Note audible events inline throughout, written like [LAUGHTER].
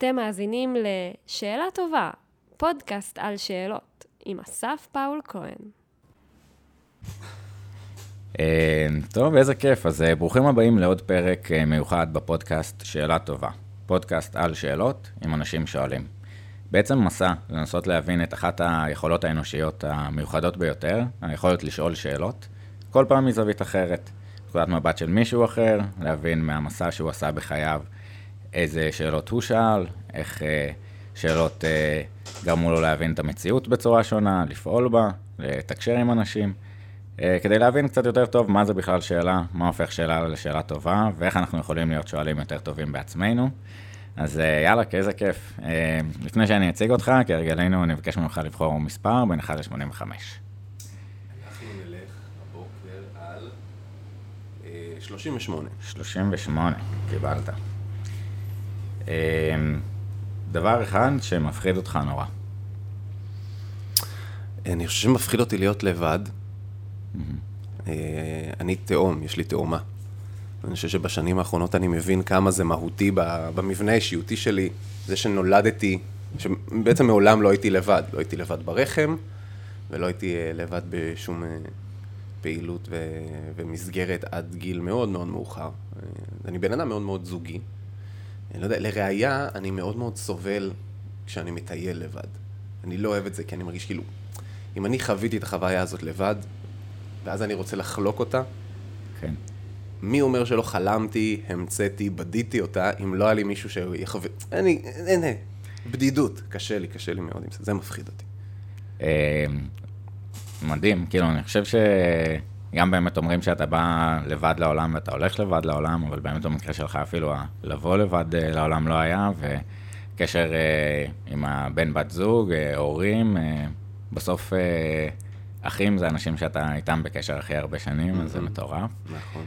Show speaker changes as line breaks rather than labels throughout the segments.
אתם מאזינים ל"שאלה טובה", פודקאסט על שאלות, עם אסף פאול כהן.
אה, טוב, איזה כיף. אז אה, ברוכים הבאים לעוד פרק אה, מיוחד בפודקאסט שאלה טובה. פודקאסט על שאלות עם אנשים שואלים. בעצם מסע לנסות להבין את אחת היכולות האנושיות המיוחדות ביותר, היכולת לשאול שאלות, כל פעם מזווית אחרת. נקודת מבט של מישהו אחר, להבין מהמסע שהוא עשה בחייו איזה שאלות הוא שאל, איך אה, שאלות אה, גרמו לו להבין את המציאות בצורה שונה, לפעול בה, לתקשר עם אנשים, אה, כדי להבין קצת יותר טוב מה זה בכלל שאלה, מה הופך שאלה לשאלה טובה, ואיך אנחנו יכולים להיות שואלים יותר טובים בעצמנו. אז יאללה, איזה כיף. לפני שאני אציג אותך, כהרגלנו, אני מבקש ממך לבחור מספר בין 1 ל-85.
אנחנו נלך הבוקר על אה, 38.
38, קיבלת. אה, דבר אחד שמפחיד אותך נורא.
אני חושב שמפחיד אותי להיות לבד. אה, אני תאום, יש לי תאומה. אני חושב שבשנים האחרונות אני מבין כמה זה מהותי במבנה האישיותי שלי, זה שנולדתי, שבעצם מעולם לא הייתי לבד. לא הייתי לבד ברחם, ולא הייתי אה, לבד בשום אה, פעילות ו- ומסגרת עד גיל מאוד מאוד מאוחר. אני בן אדם מאוד מאוד זוגי. אני לא יודע, לראיה, אני מאוד מאוד סובל כשאני מטייל לבד. אני לא אוהב את זה, כי אני מרגיש כאילו, אם אני חוויתי את החוויה הזאת לבד, ואז אני רוצה לחלוק אותה,
כן.
מי אומר שלא חלמתי, המצאתי, בדיתי אותה, אם לא היה לי מישהו שיחווה... אני... אין, אין. בדידות. קשה לי, קשה לי מאוד עם זה. זה מפחיד אותי.
אה, מדהים, כאילו, אני חושב שגם באמת אומרים שאתה בא לבד לעולם ואתה הולך לבד לעולם, אבל באמת במקרה שלך אפילו לבוא לבד אה, לעולם לא היה, וקשר אה, עם הבן בת זוג, אה, הורים, בסוף אחים זה אנשים שאתה איתם בקשר הכי הרבה שנים, אז זה מטורף.
נכון.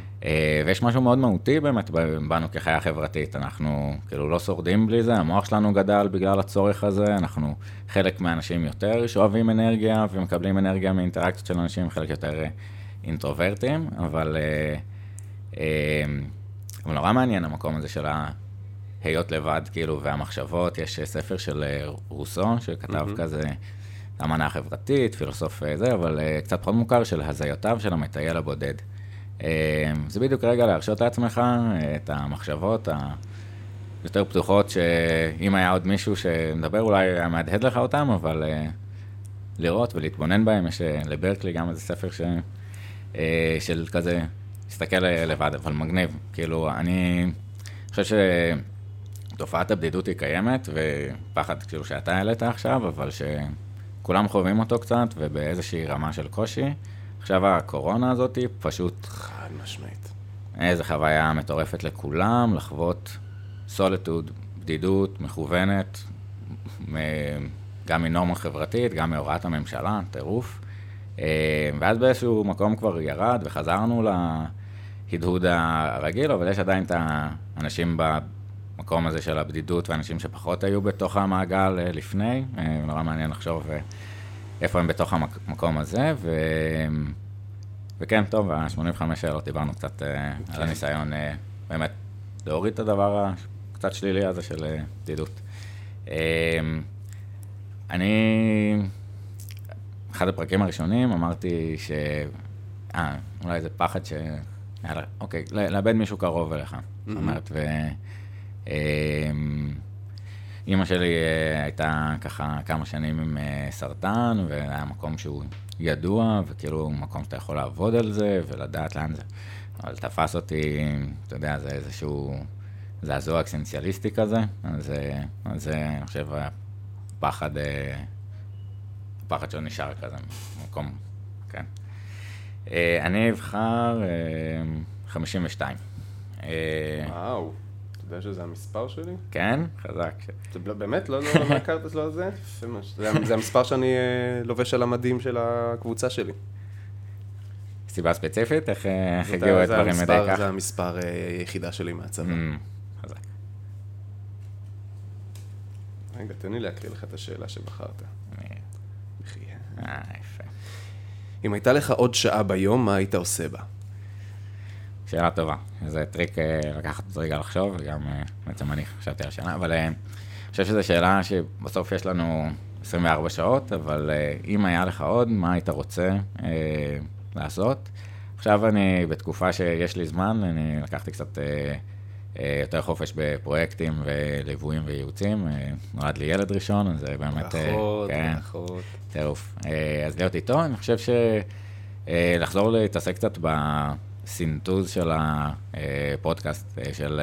ויש משהו מאוד מהותי באמת בנו כחיה חברתית, אנחנו כאילו לא שורדים בלי זה, המוח שלנו גדל בגלל הצורך הזה, אנחנו חלק מהאנשים יותר שאוהבים אנרגיה ומקבלים אנרגיה מאינטראקציות של אנשים, חלק יותר אינטרוברטים, אבל אה, אה, אבל נורא מעניין המקום הזה של ההיות לבד, כאילו, והמחשבות, יש אה, ספר של רוסו, שכתב
מהמם.
כזה, אמנה חברתית, פילוסוף זה, אבל אה, קצת פחות מוכר של הזיותיו של המטייל הבודד. אה, זה בדיוק רגע להרשות לעצמך את המחשבות היותר פתוחות, שאם היה עוד מישהו שמדבר, אולי היה מהדהד לך אותם, אבל לראות ולהתבונן בהם, יש לברקלי גם איזה ספר ש... אה, של כזה, להסתכל אה, לבד, אבל מגניב. כאילו, אני חושב שתופעת הבדידות היא קיימת, ופחד כאילו שאתה העלית עכשיו, אבל שכולם חווים אותו קצת, ובאיזושהי רמה של קושי. עכשיו הקורונה הזאת היא פשוט
חד משמעית.
איזה חוויה מטורפת לכולם, לחוות סוליטוד, בדידות, מכוונת, גם מנורמה חברתית, גם מהוראת הממשלה, טירוף. אה, ואז באיזשהו מקום כבר ירד וחזרנו להדהוד הרגיל, אבל יש עדיין את האנשים במקום הזה של הבדידות ואנשים שפחות היו בתוך המעגל אה, לפני. אה, נורא מעניין לחשוב איפה הם בתוך המקום הזה. ו... וכן, טוב, ה-85 שאלות דיברנו קצת אה, על הניסיון אה, באמת להוריד את הדבר הקצת שלילי הזה של בדידות. אני, אחד הפרקים הראשונים אמרתי ש... אה, אולי זה פחד ש... יאללה, אוקיי, ל- לאבד מישהו קרוב אליך. זאת אומרת, ו... אה, אימא שלי אה, הייתה ככה כמה שנים עם אה, סרטן, והיה מקום שהוא ידוע, וכאילו מקום שאתה יכול לעבוד על זה ולדעת לאן זה. אבל תפס אותי, אתה יודע, זה איזשהו זעזוע אקסנציאליסטי כזה, אז אה, זה, אני חושב, הפחד, אה, הפחד שלו נשאר כזה, מקום, כן. אה, אני אבחר אה, 52. אה,
וואו. אתה יודע שזה המספר שלי?
כן, חזק.
זה לא- באמת? לא לא- לא הכרת את זה? זה זה המספר שאני אה, לובש על המדים של הקבוצה שלי.
סיבה ספציפית? איך אה, הגיעו הדברים לידי כך?
זה המספר אה, היחידה שלי מהצבא.
אמ, חזק.
רגע, תן לי להקריא לך את השאלה שבחרת.
אני-. אה, יפה.
אם הייתה לך עוד שעה ביום, מה היית עושה בה?
שאלה טובה. זה טריק אה, לקחת את זה רגע לחשוב, וגם אה, בעצם אני חשבתי על השאלה, אבל אה, חושב שזו שאלה שבסוף יש לנו 24 שעות, אבל אם היה לך עוד, מה היית רוצה לעשות? עכשיו אני בתקופה שיש לי זמן, אני לקחתי קצת יותר חופש בפרויקטים וליוויים וייעוצים. Uh, נולד לי ילד ראשון, אז זה באמת...
ברכות,
כן,
ברכות.
טירוף. Uh, אז להיות איתו, אני חושב שלחזור להתעסק קצת בסינטוז של הפודקאסט, של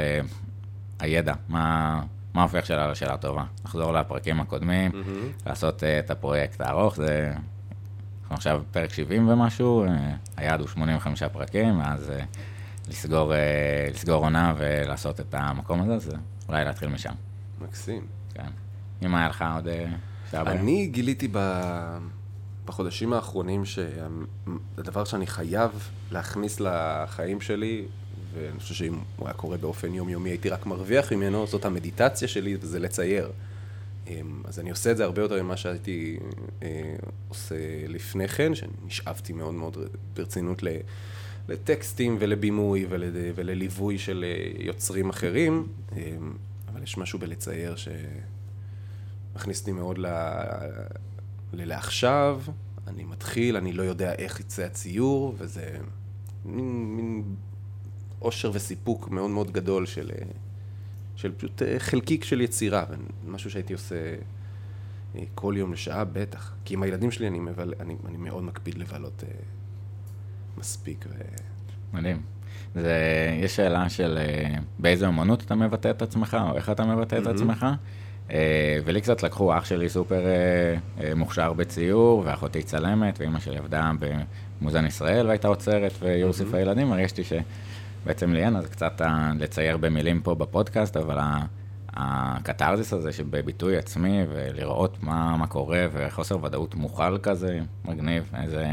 הידע, מה... מה הופך שאלה לשאלה טובה? לחזור לפרקים הקודמים,
מהמם.
לעשות את הפרויקט הארוך, זה... אנחנו עכשיו פרק 70 ומשהו, היעד הוא 85 פרקים, אז לסגור, uh, לסגור עונה ולעשות את המקום הזה, אז אולי להתחיל משם,
מקסים.
כן. אם היה לך עוד שעה
אני גיליתי ב... בחודשים האחרונים שהדבר שאני חייב להכניס לחיים שלי, ואני חושב שאם הוא היה קורה באופן יומיומי הייתי רק מרוויח ממנו, זאת המדיטציה שלי, וזה לצייר. אמ, אז אני עושה את זה הרבה יותר ממה שהייתי אה, עושה לפני כן, שנשאבתי מאוד מאוד ברצינות ל- לטקסטים ולבימוי ול, ולליווי של אה, יוצרים אחרים, אמ, אבל יש משהו בלצייר שמכניס אותי מאוד ל... ללעכשיו, אני מתחיל, אני לא יודע איך יצא הציור, וזה מין, מין אושר וסיפוק מאוד מאוד גדול של, אה, של פשוט אה, חלקיק של יצירה, משהו שהייתי עושה כל יום לשעה, בטח. כי עם הילדים שלי אני, מבל... אני, אני מאוד מקפיד לבלות מספיק. ו...
מדהים. זה, יש שאלה של אה, באיזה אמנות אתה מבטא את עצמך, או איך אתה מבטא את
מהמם.
עצמך. אה, ולי קצת לקחו, אח שלי סופר אה, מוכשר בציור, ואחותי צלמת, ואימא שלי עבדה במוזיאון ישראל והייתה עוצרת ויורסיף
מהמם.
הילדים, הרגשתי שבעצם לי אין, אז קצת לצייר במילים פה בפודקאסט, אבל ה- הקתרזיס הזה שבביטוי עצמי, ולראות מה, מה קורה, וחוסר ודאות מוכל כזה, מגניב. איזה,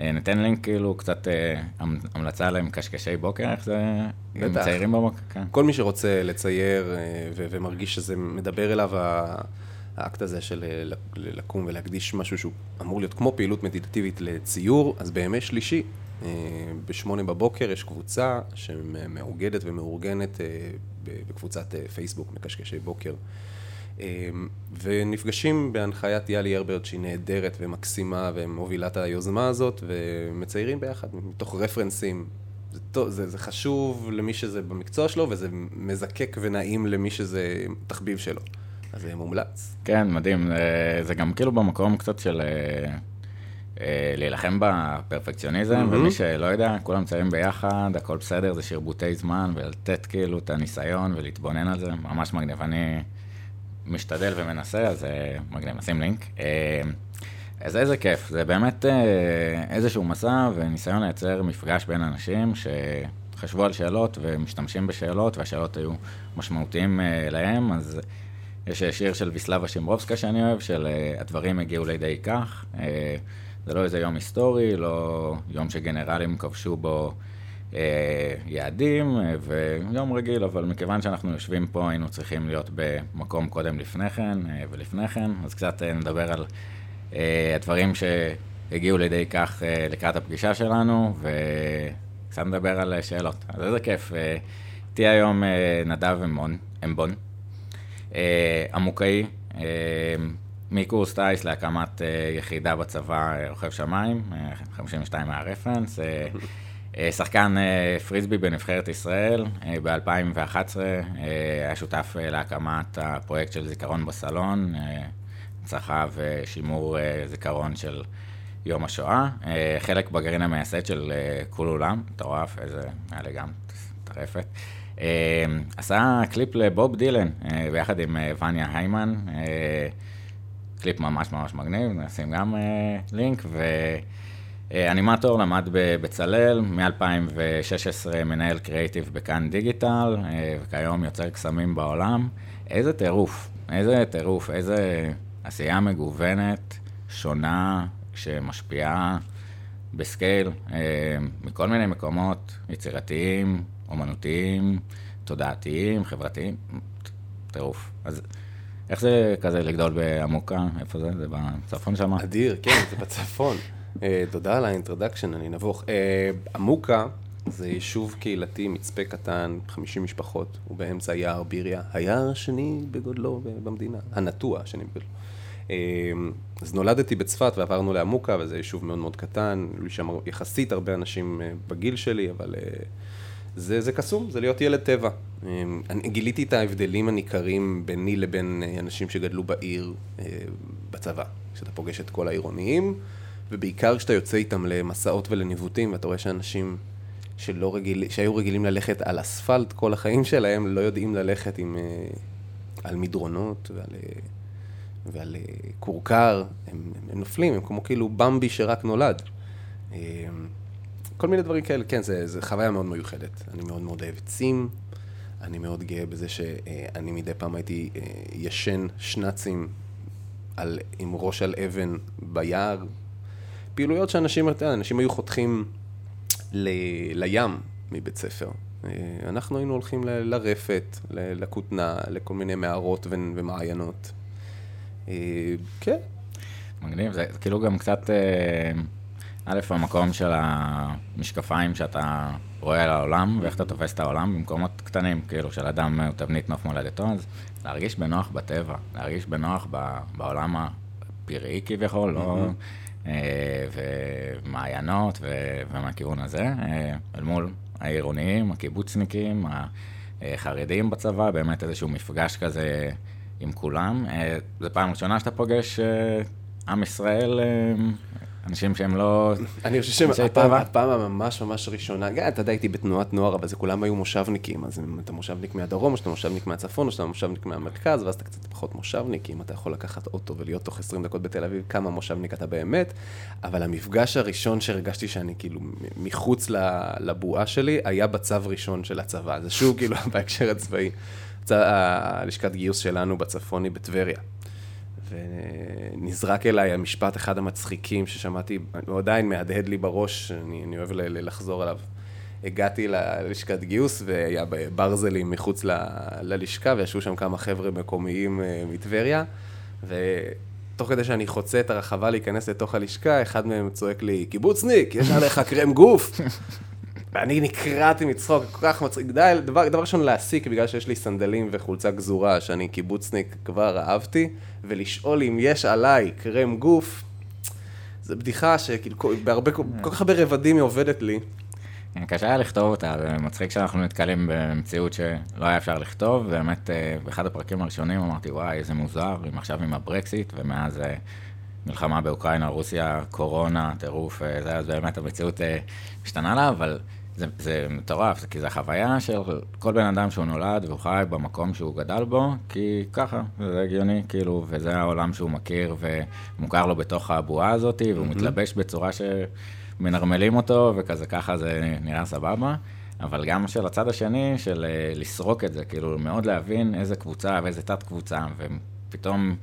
אה, ניתן לינק כאילו קצת אה, המ- המלצה להם קשקשי בוקר, איך זה, הם
בטח.
מציירים בבוקר, כן.
כל מי שרוצה לצייר אה, ו- ומרגיש שזה מדבר אליו האקט הזה של לקום ולהקדיש משהו שהוא אמור להיות כמו פעילות מדיטטיבית לציור, אז בימי שלישי, בשמונה בבוקר יש קבוצה שמאוגדת ומאורגנת בקבוצת אה, פייסבוק, מקשקשי בוקר. אה, ונפגשים בהנחיית יאלי הרברט שהיא נהדרת ומקסימה ומובילה את היוזמה הזאת ומציירים ביחד מתוך רפרנסים. זה, טוב, זה, זה חשוב למי שזה במקצוע שלו וזה מזקק ונעים למי שזה תחביב שלו. אז זה מומלץ.
כן, מדהים. אה, זה גם כאילו במקום קצת של אה, להילחם בפרפקציוניזם,
מהמם.
ומי שלא יודע, כולם מציירים ביחד, הכל בסדר, זה שרבוטי זמן, ולתת כאילו את הניסיון ולהתבונן על זה, ממש מגניב. אני משתדל ומנסה, אז אה, מגניב, נשים לינק. אה, אז איזה כיף, זה באמת אה, איזשהו מסע וניסיון לייצר מפגש בין אנשים שחשבו על שאלות ומשתמשים בשאלות, והשאלות היו משמעותיים אה, להם, אז יש שיר של ויסלבה שימברובסקה שאני אוהב, של אה, הדברים הגיעו לידי כך. זה לא איזה יום היסטורי, לא יום שגנרלים כבשו בו אה, יעדים, אה, ויום רגיל, אבל מכיוון שאנחנו יושבים פה, היינו צריכים להיות במקום קודם לפני כן אה, ולפני כן, אז קצת אה, נדבר על אה, הדברים שהגיעו לידי כך אה, לקראת הפגישה שלנו, וקצת נדבר על אה, שאלות. אז איזה כיף. אה, היום אה, נדב אמבון, אמבון אה, עמוקאי, אה, מקורס טיס להקמת אה, יחידה בצבא אה, רוכב שמיים, אה, 52 מהרפרנס, אה, אה, שחקן פריסבי בנבחרת ישראל, אה, ב-2011 אה, היה שותף להקמת הפרויקט של זיכרון בסלון, הנצחה ושימור זיכרון של יום השואה, אה, חלק בגרעין המייסד של כול עולם, מטורף, איזה, היה לי גם טרפת. אה, עשה קליפ לבוב דילן, ביחד עם וניה היימן, קליפ ממש ממש מגניב, נשים גם אה, לינק, ואנימטור למד בבצלאל, מ-2016 מנהל קריאיטיב בכאן דיגיטל, אה, וכיום יוצר קסמים בעולם. איזה טירוף, איזה טירוף, איזה עשייה מגוונת, שונה, שמשפיעה ב scale, אה, מכל מיני מקומות, יצירתיים, אומנותיים, תודעתיים, חברתיים, טירוף. אז איך זה כזה לגדול בעמוקה? איפה זה? זה בצפון שמה?
אדיר, כן, זה בצפון. אה, תודה על ה introduction, אני נבוך. אה, עמוקה זה יישוב קהילתי, מצפה קטן, 50 משפחות, הוא באמצע יער ביריה, היער השני בגודלו במדינה, הנטוע השני בגודלו. אמ, אז נולדתי בצפת ועברנו לעמוקה, וזה יישוב מאוד מאוד קטן, היו שם יחסית הרבה אנשים אה, בגיל שלי, אבל אה, זה, זה קסום, זה להיות ילד טבע. אמ, אני גיליתי את ההבדלים הניכרים ביני לבין אה, אנשים שגדלו בעיר בצבא. כשאתה פוגש את כל העירוניים, ובעיקר כשאתה יוצא איתם למסעות ולניווטים, ואתה רואה שאנשים שלא רגיל, שהיו רגילים ללכת על אספלט כל החיים שלהם, לא יודעים ללכת עם, על מדרונות ועל... ועל אה, כורכר, הם, הם נופלים, הם כמו כאילו במבי שרק נולד. אה, כל מיני דברים כאלה, כן, זו חוויה מאוד מיוחדת. אני מאוד מאוד אוהב עצים, אני מאוד גאה בזה שאני מדי פעם הייתי אה, ישן שנאצים עם ראש על אבן ביער. פעילויות שאנשים, אנשים היו חותכים ל, לים מבית ספר. אנחנו היינו הולכים ל, לרפת, לכותנה, לכל מיני מערות ומעיינות. אה, כן.
מגניב, זה כאילו גם קצת, אה, א', המקום של המשקפיים שאתה רואה על העולם, ואיך אתה תופס את העולם במקומות קטנים, כאילו של אדם הוא תבנית נוף מולדתו, אז להרגיש בנוח בטבע, להרגיש בנוח בעולם הפראי כביכול, לא... אה, ומעיינות ומהכיוון הזה, אל מול העירוניים, הקיבוצניקים, החרדים בצבא, באמת איזשהו מפגש כזה עם כולם. אה, זו פעם ראשונה שאתה פוגש אה, עם ישראל, אה, אנשים שהם לא...
אני חושב שהפעם הממש ממש ראשונה, גם אתה יודע, הייתי בתנועת נוער, אבל זה כולם היו מושבניקים, אז אם אתה מושבניק מהדרום, או שאתה מושבניק מהצפון, או שאתה מושבניק מהמרכז, ואז אתה קצת פחות מושבניק, אם אתה יכול לקחת אוטו ולהיות תוך 20 דקות בתל אביב, כמה מושבניק אתה באמת, אבל המפגש הראשון שהרגשתי שאני כאילו מחוץ לבועה שלי, היה בצו ראשון של הצבא, זה שוב כאילו [LAUGHS] בהקשר הצבאי. הלשכת גיוס שלנו בצפון היא בטבריה. ונזרק אליי המשפט אחד המצחיקים ששמעתי, הוא עדיין מהדהד לי בראש, אני, אני אוהב לחזור עליו. הגעתי ללשכת גיוס והיה ברזלים מחוץ ל, ללשכה וישבו שם כמה חבר'ה מקומיים אה, מטבריה ותוך כדי שאני חוצה את הרחבה להיכנס לתוך הלשכה, אחד מהם צועק לי, קיבוצניק, יש עליך קרם גוף. [LAUGHS] ואני נקרעתי מצחוק, כל כך מצחיק. די, דבר, דבר ראשון להסיק, בגלל שיש לי סנדלים וחולצה גזורה, שאני קיבוצניק כבר אהבתי, ולשאול אם יש עליי קרם גוף, זו בדיחה שכאילו, בהרבה, כל כך הרבה רבדים היא עובדת לי.
קשה היה לכתוב אותה, זה מצחיק שאנחנו נתקלים במציאות שלא היה אפשר לכתוב, ובאמת אה, באחד הפרקים הראשונים אמרתי, וואי, איזה מוזר, אם עכשיו עם הברקסיט, ומאז אה, מלחמה באוקראינה, רוסיה, קורונה, טירוף, אה, זה, אז באמת המציאות השתנה לה, אבל זה, זה מטורף, כי זו חוויה של כל בן אדם שהוא נולד והוא חי במקום שהוא גדל בו, כי ככה, זה הגיוני, כאילו, וזה העולם שהוא מכיר ומוכר לו בתוך הבועה הזאת, והוא mm-hmm. מתלבש בצורה שמנרמלים אותו, וכזה ככה זה נראה סבבה. אבל גם של הצד השני, של אה, לסרוק את זה, כאילו, מאוד להבין איזה קבוצה ואיזה תת-קבוצה, ופתאום...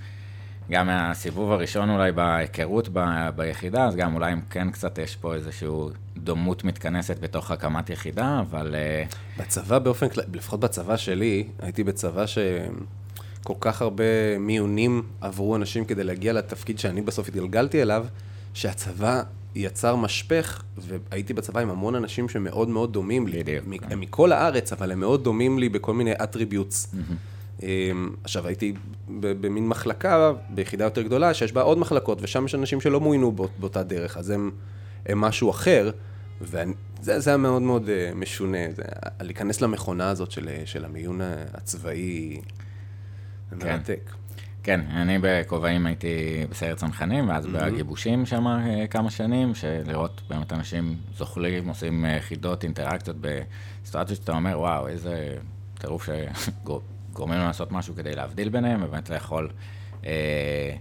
גם מהסיבוב הראשון אולי בהיכרות ב, ביחידה, אז גם אולי אם כן קצת יש פה איזושהי דומות מתכנסת בתוך הקמת יחידה, אבל... אה,
בצבא באופן כללי, לפחות בצבא שלי, הייתי בצבא שכל כך הרבה מיונים עברו אנשים כדי להגיע לתפקיד שאני בסוף התגלגלתי אליו, שהצבא יצר משפך, והייתי בצבא עם המון אנשים שמאוד מאוד דומים לי. בדיוק. הם מכל הארץ, אבל הם מאוד דומים לי בכל מיני אטריביוטס. Mm-hmm. אמ, עכשיו, הייתי במין מחלקה, ביחידה יותר גדולה, שיש בה עוד מחלקות, ושם יש אנשים שלא מוינו באות, באותה דרך, אז הם, הם משהו אחר, וזה היה מאוד מאוד אה, משונה, זה, להיכנס למכונה הזאת של, של המיון הצבאי, זה כן. מרתק.
כן, אני בכובעים הייתי בסיירת צנחנים, ואז mm-hmm. בגיבושים שם אה, כמה שנים, שלראות באמת אנשים זוכלים, עושים אה, חידות, אינטראקציות בסיטואציות שאתה אומר, וואו, איזה טירוף שגור. [LAUGHS] גורמים לנו לעשות משהו כדי להבדיל ביניהם, ובאמת אתה יכול אה,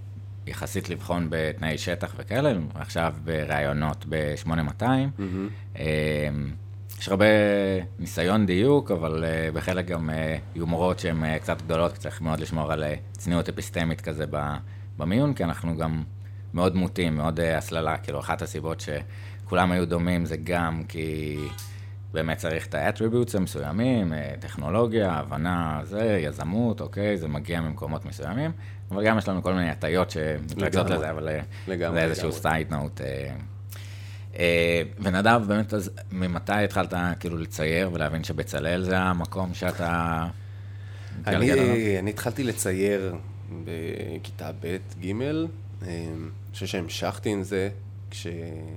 יחסית לבחון בתנאי שטח וכאלה, עכשיו בראיונות ב-8200. Mm-hmm. אה, יש הרבה ניסיון דיוק, אבל uh, בחלק גם uh, יומרות שהן uh, קצת גדולות, צריך מאוד לשמור על uh, צניעות אפיסטמית כזה במיון, כי אנחנו גם מאוד מוטים, מאוד uh, הסללה. כאילו, אחת הסיבות שכולם היו דומים זה גם כי באמת צריך את ה attributes המסוימים, אה, טכנולוגיה, הבנה, זה, יזמות, אוקיי, זה מגיע ממקומות מסוימים, אבל גם יש לנו כל מיני הטיות שמתרכזות לזה, אבל אה, לגמרי, זה איזשהו side note. אה, ונדב, באמת, אז ממתי התחלת כאילו לצייר ולהבין שבצלאל זה המקום שאתה...
אני, אני התחלתי לצייר בכיתה ב', ג', אני חושב שהמשכתי עם זה. כש...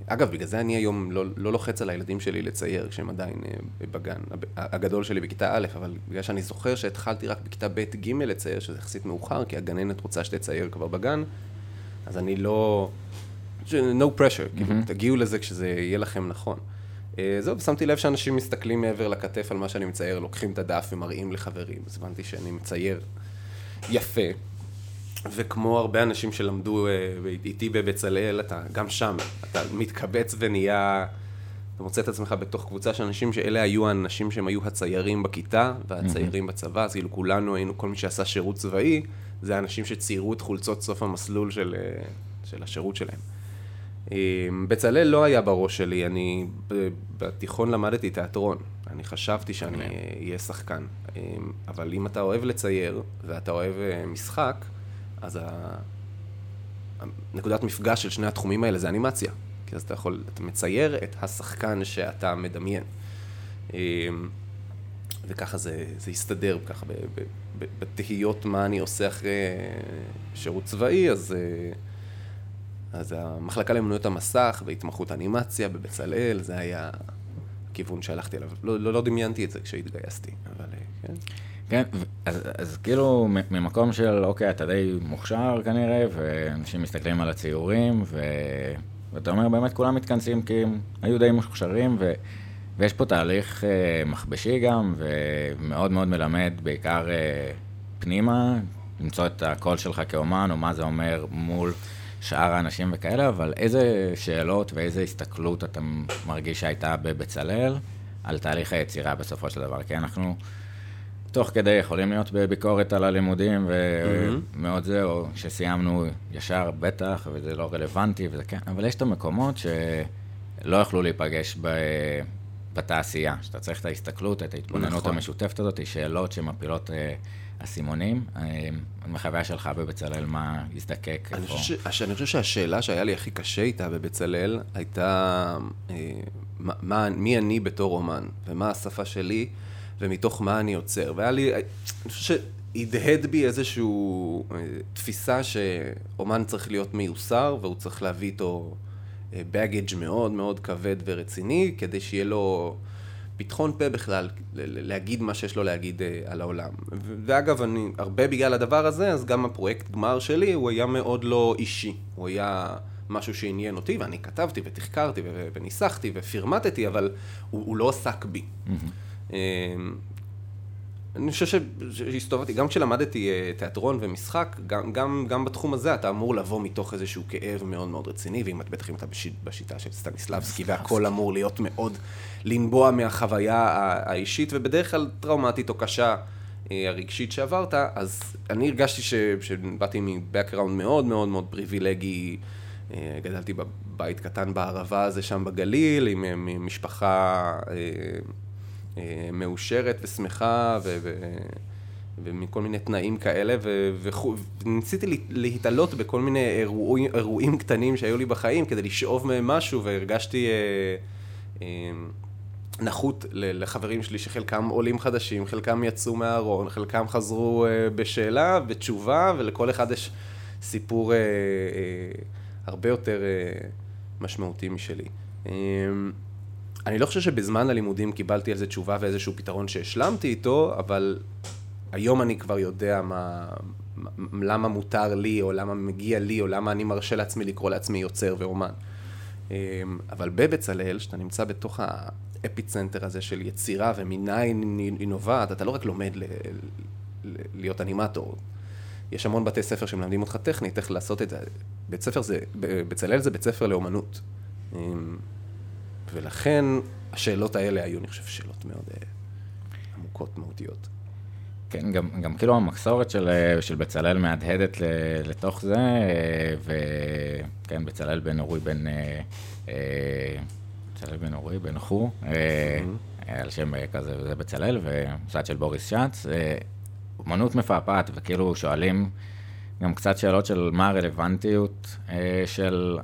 אגב, בגלל זה אני היום לא, לא לוחץ על הילדים שלי לצייר כשהם עדיין אה, בגן. הגדול שלי בכיתה א', אבל בגלל שאני זוכר שהתחלתי רק בכיתה ב', ג' לצייר, שזה יחסית מאוחר, כי הגננת רוצה שתצייר כבר בגן, אז אני לא... no pressure, כאילו, תגיעו לזה כשזה יהיה לכם נכון. אה, זהו, שמתי לב שאנשים מסתכלים מעבר לכתף על מה שאני מצייר, לוקחים את הדף ומראים לחברים, אז הבנתי שאני מצייר יפה. וכמו הרבה אנשים שלמדו אה, איתי בבצלאל, אתה גם שם, אתה מתקבץ ונהיה, אתה מוצא את עצמך בתוך קבוצה של אנשים שאלה היו האנשים שהם היו הציירים בכיתה והציירים בצבא, אז כאילו כולנו היינו, כל מי שעשה שירות צבאי, זה האנשים שציירו את חולצות סוף המסלול של, אה, של השירות שלהם. אה, בצלאל לא היה בראש שלי, אני בתיכון למדתי תיאטרון, אני חשבתי שאני אהיה שחקן, אבל אם אתה אוהב לצייר ואתה אוהב משחק, אז נקודת מפגש של שני התחומים האלה זה אנימציה. כי אז אתה יכול, אתה מצייר את השחקן שאתה מדמיין. אמ, וככה זה, זה יסתדר, ככה בתהיות מה אני עושה אחרי שירות צבאי, אז, אה, אז המחלקה לאמנויות המסך והתמחות אנימציה בבצלאל, זה היה הכיוון שהלכתי אליו. לא, לא, לא דמיינתי את זה כשהתגייסתי, אבל אה, כן.
כן, אז, אז כאילו ממקום של, אוקיי, אתה די מוכשר כנראה, ואנשים מסתכלים על הציורים, ו... ואתה אומר, באמת כולם מתכנסים כי הם היו די מוכשרים, ו... ויש פה תהליך אה, מכבשי גם, ומאוד מאוד מלמד, בעיקר אה, פנימה, למצוא את הקול שלך כאומן, או מה זה אומר מול שאר האנשים וכאלה, אבל איזה שאלות ואיזה הסתכלות אתה מרגיש שהייתה בבצלאל על תהליך היצירה בסופו של דבר? כי אנחנו... תוך כדי יכולים להיות בביקורת על הלימודים ומאוד זה, או שסיימנו ישר בטח, וזה לא רלוונטי וזה כן, אבל יש את המקומות שלא יכלו להיפגש ב... בתעשייה, שאתה צריך את ההסתכלות, את ההתבוננות נכון. המשותפת הזאת, שאלות שמפילות אה, אסימונים. אה, מחוויה שלך בבצלאל, מה הזדקק?
אני חושב, ש... אני חושב שהשאלה שהיה לי הכי קשה איתה בבצלאל הייתה אה, מה, מי אני בתור אומן, ומה השפה שלי. ומתוך מה אני יוצר. והיה לי, אני חושב שהדהד בי איזושהי אה, תפיסה שאומן צריך להיות מיוסר, והוא צריך להביא איתו בגאג' מאוד מאוד כבד ורציני, כדי שיהיה לו פתחון פה בכלל, להגיד מה שיש לו להגיד אה, על העולם. ואגב, אני, הרבה בגלל הדבר הזה, אז גם הפרויקט גמר שלי, הוא היה מאוד לא אישי. הוא היה... משהו שעניין אותי, ואני כתבתי ותחקרתי וניסחתי ופירמטתי, אבל הוא, הוא לא עסק בי. Mm-hmm. אני חושב שהסתובבתי, גם כשלמדתי אה, תיאטרון ומשחק, גם, גם, גם בתחום הזה אתה אמור לבוא מתוך איזשהו כאב מאוד מאוד רציני, ואם את בטח אם אתה בשיט, בשיטה של סטניסלבסקי, והכל אמור להיות מאוד לנבוע מהחוויה האישית, ובדרך כלל טראומטית או קשה אה, הרגשית שעברת, אז אני הרגשתי ש, שבאתי מבקראונד מאוד מאוד מאוד פריבילגי, אה, גדלתי בבית קטן בערבה הזה שם בגליל, עם משפחה... אה, מאושרת ושמחה ו... ו... ומכל מיני תנאים כאלה, ו... וניסיתי להתעלות בכל מיני אירועים, אירועים קטנים שהיו לי בחיים כדי לשאוב מהם משהו, והרגשתי אה, אה, נחות לחברים שלי שחלקם עולים חדשים, חלקם יצאו מהארון, חלקם חזרו אה, בשאלה, בתשובה, ולכל אחד יש סיפור אה, אה, הרבה יותר אה, משמעותי משלי. אה, אני לא חושב שבזמן הלימודים קיבלתי על זה תשובה ואיזשהו פתרון שהשלמתי איתו, אבל היום אני כבר יודע מה, למה מותר לי, או למה מגיע לי, או למה אני מרשה לעצמי לקרוא לעצמי יוצר ואומן. אמ, אבל בבצלאל, שאתה נמצא בתוך האפיצנטר הזה של יצירה ומניין היא נובעת, אתה לא רק לומד ל- ל- להיות אנימטור. יש המון בתי ספר שמלמדים אותך טכנית איך לעשות את זה. בית ספר זה, בצלאל זה בית ספר לאומנות. ולכן השאלות האלה היו, אני חושב, שאלות מאוד uh, עמוקות, מהותיות.
כן, גם, גם כאילו המחסורת של, אה, של בצלאל מהדהדת לתוך זה, אה, וכן, בצלאל בן אורי בן... בצלאל בן אורי בן חו, mm-hmm. על שם כזה, זה בצלאל, ומוסד של בוריס שץ. אומנות מפעפעת, וכאילו שואלים גם קצת שאלות של מה הרלוונטיות של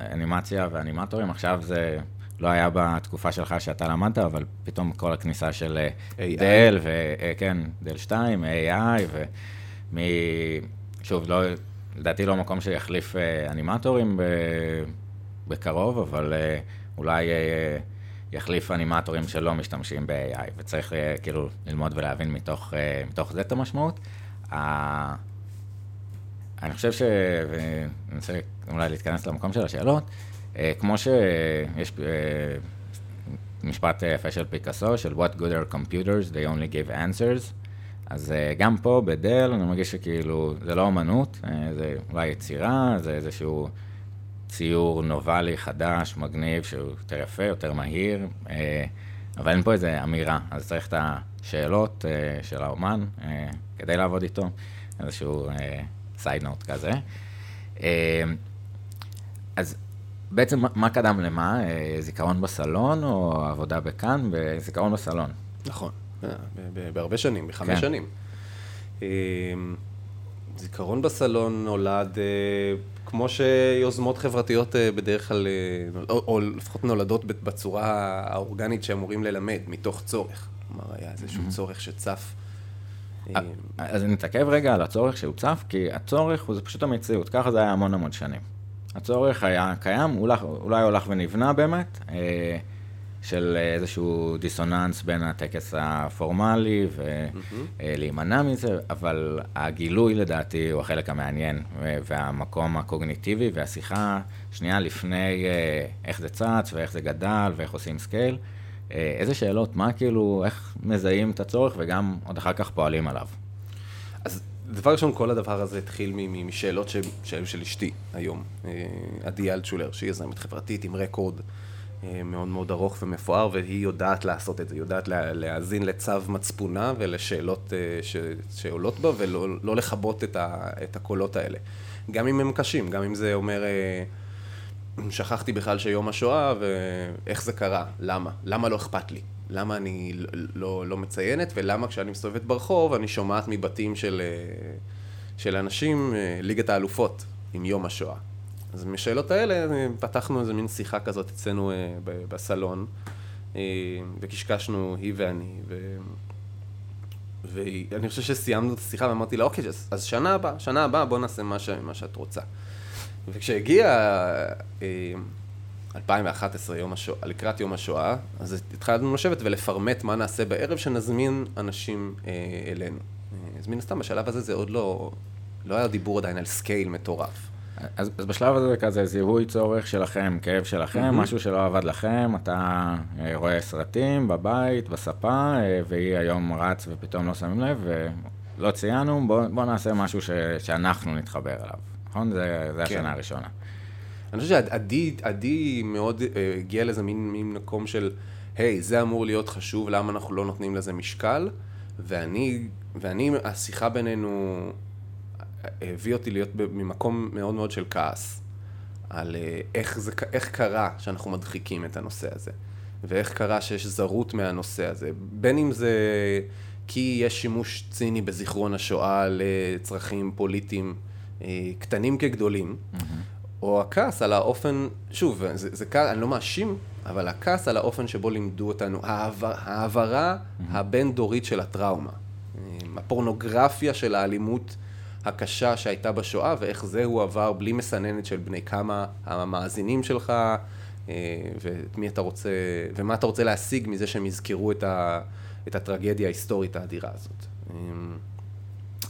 אנימציה ואנימטורים, עכשיו זה לא היה בתקופה שלך שאתה למדת, אבל פתאום כל הכניסה של אה,
AI.
דל, וכן, דל 2, AI, ומ... שוב, לא, לדעתי לא מקום שיחליף אה, אנימטורים ב... בקרוב, אבל אה, אולי אה, יחליף אנימטורים שלא משתמשים ב-AI, וצריך אה, כאילו ללמוד ולהבין מתוך, אה, מתוך זה את המשמעות. אני חושב ש... רוצה אולי להתכנס למקום של השאלות, אה, כמו שיש אה, משפט אה, יפה של פיקאסו, של What good are computers, they only give answers. אז אה, גם פה בדל אני מרגיש שכאילו זה לא אמנות, אה, זה אולי יצירה, זה איזשהו ציור נובלי חדש, מגניב, שהוא יותר יפה, יותר מהיר, אה, אבל אין פה איזה אמירה, אז צריך את השאלות אה, של האומן אה, כדי לעבוד איתו, איזשהו סייד נוט כזה. אה, אז בעצם מה- קדם למה? אה, זיכרון בסלון או עבודה בכאן? בזיכרון בסלון.
נכון, אה, בהרבה שנים, בחמש
כן.
שנים. אה, זיכרון בסלון נולד, כמו שיוזמות חברתיות בדרך כלל, או, או לפחות נולדות בצורה האורגנית שאמורים ללמד, מתוך צורך. כלומר, היה איזשהו צורך שצף.
אז נתעכב רגע על הצורך שהוצף, כי הצורך הוא פשוט המציאות, ככה זה היה המון המון שנים. הצורך היה קיים, אולי, אולי הולך ונבנה באמת, אה, של איזשהו דיסוננס בין הטקס הפורמלי ולהימנע מזה, אבל הגילוי לדעתי הוא החלק המעניין, והמקום הקוגניטיבי והשיחה שנייה לפני אה, איך זה צץ ואיך זה גדל ואיך עושים scale. אה, איזה שאלות, מה כאילו, איך מזהים את הצורך וגם עוד אחר כך פועלים עליו.
אז דבר ראשון, כל הדבר הזה התחיל משאלות שהיו של אשתי היום, אה, עדי אלטשולר, שהיא יזמת חברתית עם record אה, מאוד מאוד ארוך ומפואר, והיא יודעת לעשות את זה, יודעת לה- להאזין לצו מצפונה ולשאלות אה, שעולות בה, ולא לא לכבות את, ה- את הקולות האלה. גם אם הם קשים, גם אם זה אומר... שכחתי בכלל שיום השואה, ואיך זה קרה, למה? למה לא אכפת לי? למה אני לא, לא, לא מציינת, ולמה כשאני מסתובבת ברחוב אני שומעת מבתים של, אה, של אנשים אה, ליגת האלופות עם יום השואה. אז מהשאלות האלה אה, פתחנו איזה מין שיחה כזאת אצלנו בסלון, וקשקשנו, היא ואני, ו... ואני חושב שסיימנו את השיחה ואמרתי לה, אוקיי, אז, שנה הבאה, שנה הבאה בוא נעשה מה, ש, מה שאת רוצה. וכשהגיע 2011, יום השואה, לקראת יום השואה, אז התחלנו לשבת ולפרמט מה נעשה בערב שנזמין אנשים אה, אלינו. אה, אז מן הסתם, בשלב הזה זה עוד לא, לא היה דיבור עדיין על scale מטורף.
אז, אז בשלב הזה זה כזה זיהוי צורך שלכם, כאב שלכם,
מהמם.
משהו שלא עבד לכם, אתה אה, רואה סרטים בבית, בספה, אה, והיא היום רץ ופתאום לא שמים לב, ולא ציינו, בוא, בוא נעשה משהו ש, שאנחנו נתחבר אליו, נכון? זה, זה
כן.
השנה הראשונה.
אני חושב שעדי עדי מאוד אה, הגיע לאיזה מין, מקום של, היי, זה אמור להיות חשוב, למה אנחנו לא נותנים לזה משקל? ואני, ואני, השיחה בינינו אה, הביא אותי להיות ממקום מאוד מאוד של כעס, על אה, איך, זה, איך קרה שאנחנו מדחיקים את הנושא הזה, ואיך קרה שיש זרות מהנושא הזה, בין אם זה כי יש שימוש ציני בזיכרון השואה לצרכים פוליטיים קטנים כגדולים, או הכעס על האופן, שוב, זה, זה כעס, אני לא מאשים, אבל הכעס על האופן שבו לימדו אותנו, העבר, העברה הבין-דורית של הטראומה, הפורנוגרפיה של האלימות הקשה שהייתה בשואה, ואיך זה הוא עבר בלי מסננת של בני כמה המאזינים שלך, אה, ואת מי אתה רוצה, ומה אתה רוצה להשיג מזה שהם יזכרו את, ה, את הטרגדיה ההיסטורית האדירה הזאת. אה,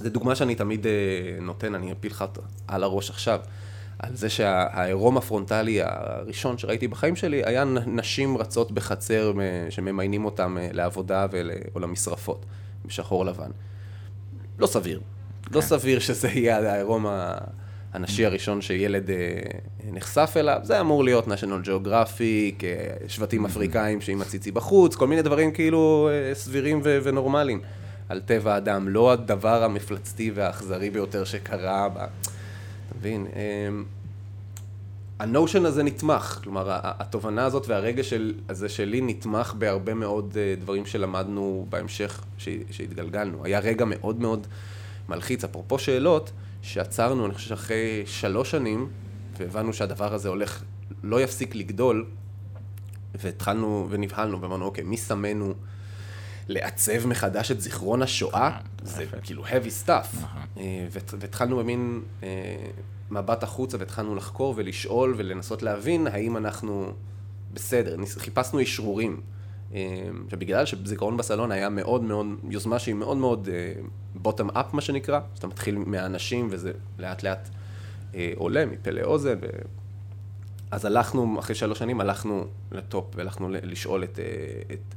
זו דוגמה שאני תמיד אה, נותן, אני אפיל לך על הראש עכשיו, על זה שהעירום הפרונטלי הראשון שראיתי בחיים שלי היה נשים רצות בחצר שממיינים אותם אה, לעבודה ול, או למשרפות, בשחור לבן. לא סביר. לא סביר שזה יהיה העירום הנשי הראשון שילד אה, נחשף אליו. זה אמור להיות national geographic, אה, שבטים אפריקאים שעם הציצי בחוץ, כל מיני דברים כאילו סבירים ו- ונורמליים. על טבע האדם, לא הדבר המפלצתי והאכזרי ביותר שקרה ב... מבין? אמ, הנושן הזה נתמך, כלומר, התובנה הזאת והרגש של, הזה שלי נתמך בהרבה מאוד אה, דברים שלמדנו בהמשך, שהתגלגלנו. היה רגע מאוד מאוד מלחיץ, אפרופו שאלות, שעצרנו, אני חושב שאחרי שלוש שנים, והבנו שהדבר הזה הולך לא יפסיק לגדול, והתחלנו ונבהלנו ואמרנו, אוקיי, מי שמנו לעצב מחדש את זיכרון השואה? זה כאילו heavy stuff. אה, והתחלנו במין אה, מבט החוצה והתחלנו לחקור ולשאול ולנסות להבין האם אנחנו בסדר. חיפשנו אשרורים. עכשיו, בגלל שזיכרון בסלון היה מאוד מאוד, יוזמה שהיא מאוד מאוד בוטום אפ, מה שנקרא, שאתה מתחיל מהאנשים וזה לאט לאט עולה מפה לאוזן. אז הלכנו, אחרי שלוש שנים, הלכנו לטופ והלכנו לשאול את, את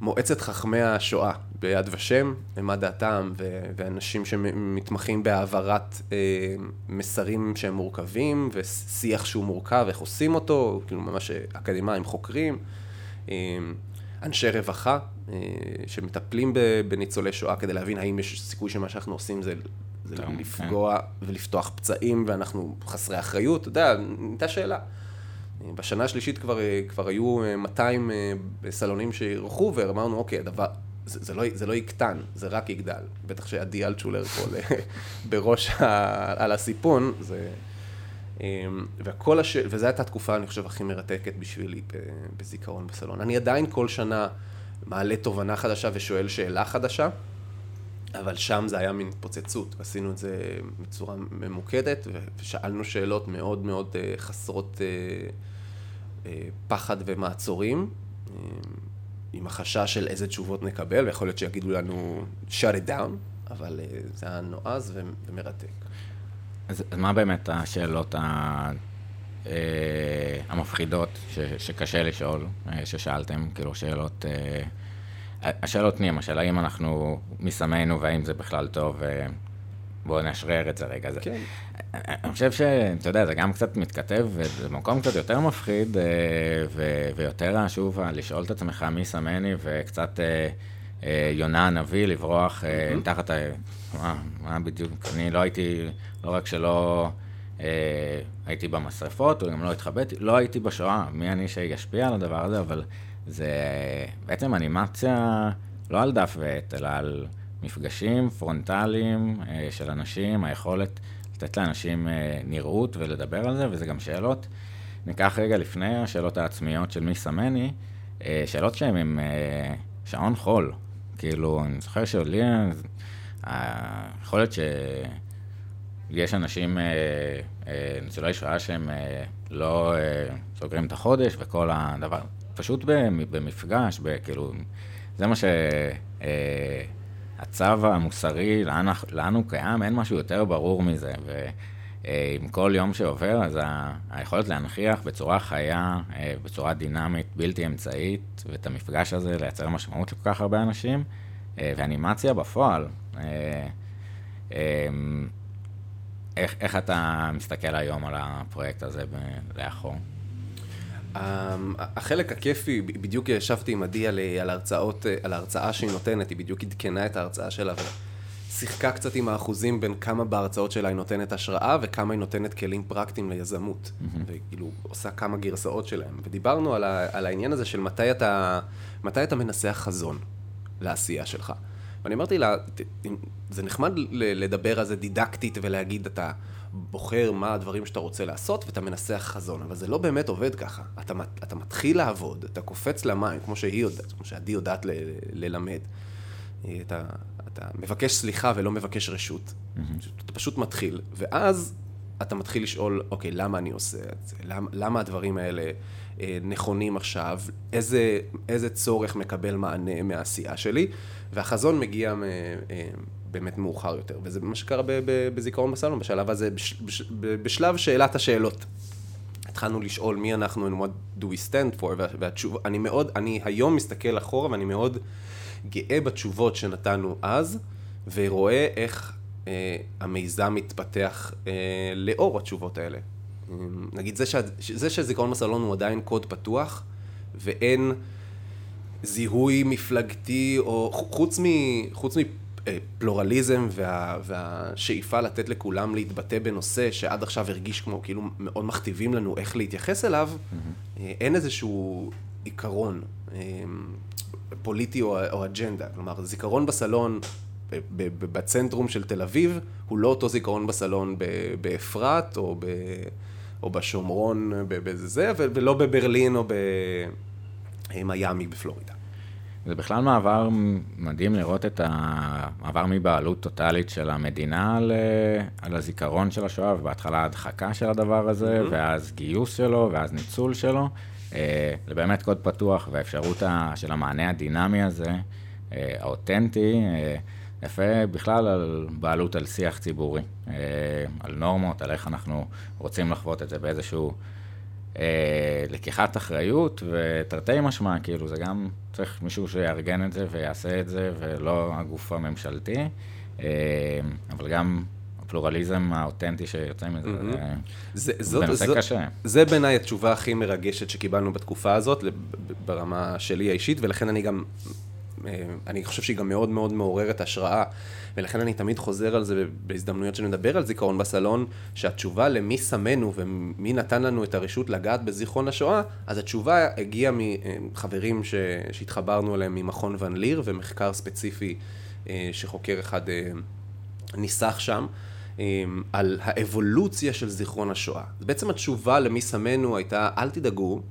מועצת חכמי השואה ביד ושם, מה דעתם, ואנשים שמתמחים בהעברת אה, מסרים שהם מורכבים, ושיח שהוא מורכב, איך עושים אותו, כאילו ממש אקדמאים חוקרים, אה, אנשי רווחה אה, שמטפלים בניצולי שואה כדי להבין האם יש סיכוי שמה שאנחנו עושים זה זה טוב, לפגוע כן. ולפתוח פצעים, ואנחנו חסרי אחריות, אתה יודע, הייתה שאלה. בשנה השלישית כבר, כבר היו 200 אה, סלונים שאירחו, ואמרנו, אוקיי, הדבר, זה, זה, לא, זה לא יקטן, זה רק יגדל. בטח שעדי אלטשולר פה [LAUGHS] בראש ה, על הסיפון, זה... אמ, והכל הש... וזו הייתה התקופה, אני חושב, הכי מרתקת בשבילי בזיכרון בסלון. אני עדיין כל שנה מעלה תובנה חדשה ושואל שאלה חדשה. אבל שם זה היה מין התפוצצות, עשינו את זה בצורה ממוקדת, ושאלנו שאלות מאוד מאוד אה, חסרות אה, אה, פחד ומעצורים, עם החשש של איזה תשובות נקבל, ויכול להיות שיגידו לנו shut it down, אבל זה היה נועז ומרתק.
אז מה באמת השאלות ה... המפחידות ש... שקשה לשאול, ששאלתם, כאילו שאלות... השאלות נהיים, השאלה אם אנחנו מסמנו והאם זה בכלל טוב, בואו נאשרר את זה רגע. כן. אני חושב שאתה יודע, זה גם קצת מתכתב, וזה מקום קצת יותר מפחיד, אה, ו- ויותר, שוב, לשאול את עצמך מי סמני, וקצת אה, אה, יונה הנביא, לברוח mm-hmm. תחת ה... מה, מה בדיוק, אני לא הייתי, לא רק שלא... הייתי במשרפות, או גם לא התחבאתי, לא הייתי בשואה, מי אני שישפיע על הדבר הזה, אבל זה בעצם אנימציה לא על דף ועט, אלא על מפגשים פרונטליים אה, של אנשים, היכולת לתת לאנשים אה, נראות ולדבר על זה, וזה גם שאלות. ניקח רגע לפני השאלות העצמיות של מי סמני, אה, שאלות שהן עם שעון חול. כאילו, אני זוכר שלי, יכול להיות שיש אנשים, ניצולי שואה שהם לא סוגרים את החודש וכל הדבר. פשוט במפגש, כאילו, זה מה שהצו אה, המוסרי, לאן, הוא קיים, אין משהו יותר ברור מזה. ועם כל יום שעובר, אז היכולת להנכיח בצורה חיה, אה, בצורה דינמית, בלתי אמצעית, ואת המפגש הזה לייצר משמעות לכל כך הרבה אנשים, אה, ואנימציה בפועל. איך, איך אתה מסתכל היום על הפרויקט הזה לאחור?
אמ, החלק הכיפי, בדיוק ישבתי עם עדי על, על, הרצאות, על ההרצאה שהיא נותנת, היא בדיוק עדכנה את ההרצאה שלה ושיחקה קצת עם האחוזים בין כמה בהרצאות שלה היא נותנת השראה וכמה היא נותנת כלים פרקטיים ליזמות. Mm-hmm. וכאילו, עושה כמה גרסאות שלהם. ודיברנו על, ה, על העניין הזה של מתי אתה, מתי אתה מנסח חזון לעשייה שלך. ואני אמרתי לה, זה נחמד לדבר על זה דידקטית ולהגיד, אתה בוחר מה הדברים שאתה רוצה לעשות ואתה מנסח חזון, אבל זה לא באמת עובד ככה. אתה, אתה מתחיל לעבוד, אתה קופץ למים, כמו שהיא יודעת, כמו שעדי יודעת ל, ללמד. אתה, אתה מבקש סליחה ולא מבקש רשות. Mm-hmm. אתה פשוט מתחיל, ואז אתה מתחיל לשאול, אוקיי, למה אני עושה את זה? למה, למה הדברים האלה אה, נכונים עכשיו? איזה, איזה צורך מקבל מענה מהעשייה שלי? והחזון מגיע מ, אה, באמת מאוחר יותר, וזה מה שקרה בזיכרון בסלון, בשלב הזה, בש, בשלב שאלת השאלות. התחלנו לשאול מי אנחנו and what do we stand for, והתשובה, אני מאוד, אני היום מסתכל אחורה ואני מאוד גאה בתשובות שנתנו אז, ורואה איך אה, המיזם מתפתח אה, לאור התשובות האלה. נגיד, זה, שה, זה שזיכרון בסלון הוא עדיין קוד פתוח, ואין זיהוי מפלגתי, או חוץ, מ, חוץ פלורליזם וה, והשאיפה לתת לכולם להתבטא בנושא שעד עכשיו הרגיש כמו כאילו מאוד מכתיבים לנו איך להתייחס אליו, mm-hmm. אין איזשהו עיקרון אה, פוליטי או, או אג'נדה. כלומר, זיכרון בסלון בצנטרום של תל אביב הוא לא אותו זיכרון בסלון באפרת או, ב, או בשומרון, בזה, ולא בברלין או במיאמי בפלורידה.
זה בכלל מעבר מדהים לראות את המעבר מבעלות טוטאלית של המדינה על, על הזיכרון של השואה, ובהתחלה הדחקה של הדבר הזה, mm-hmm. ואז גיוס שלו, ואז ניצול שלו. אה, זה באמת קוד פתוח, והאפשרות של המענה הדינמי הזה, אה, האותנטי, אה, יפה בכלל על בעלות על שיח ציבורי, על נורמות, על איך אנחנו רוצים לחוות את זה באיזשהו לקיחת אחריות ותרתי משמע, כאילו זה גם צריך מישהו שיארגן את זה ויעשה את זה, ולא הגוף הממשלתי, אבל גם הפלורליזם האותנטי שיוצא מזה, זה, זה בנושא זאת, קשה.
זה בעיניי התשובה הכי מרגשת שקיבלנו בתקופה הזאת, ברמה שלי האישית, ולכן אני גם, אה, אני חושב שהיא גם מאוד מאוד מעוררת השראה, ולכן אני תמיד חוזר על זה בהזדמנויות שנדבר על זיכרון בסלון, שהתשובה למי שמנו ומי נתן לנו את הרשות לגעת בזיכרון השואה, אז התשובה הגיעה מחברים ש... שהתחברנו אליהם ממכון ון ליר, ומחקר ספציפי אה, שחוקר אחד אה, ניסח שם. על האבולוציה של זיכרון השואה. בעצם התשובה למי שמנו הייתה, אל תדאגו,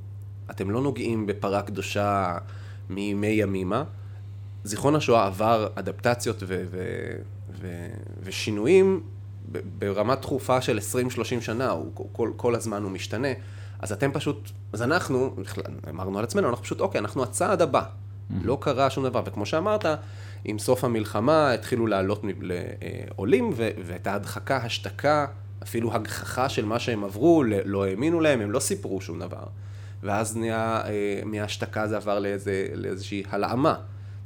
אתם לא נוגעים בפרה קדושה מימי ימימה. זיכרון השואה עבר אדפטציות ו- ו- ו- ושינויים ברמה תכופה של 20-30 שנה, הוא, כל, כל הזמן הוא משתנה. אז אתם פשוט, אז אנחנו, אמרנו על עצמנו, אנחנו פשוט, אוקיי, אנחנו הצעד הבא. Mm-hmm. לא קרה שום דבר, וכמו שאמרת, עם סוף המלחמה התחילו לעלות לעולים, והייתה הדחקה, השתקה, אפילו הגחכה של מה שהם עברו, לא האמינו להם, הם לא סיפרו שום דבר. ואז נהיה, אה, מההשתקה זה עבר לאיזה, לאיזושהי הלאמה.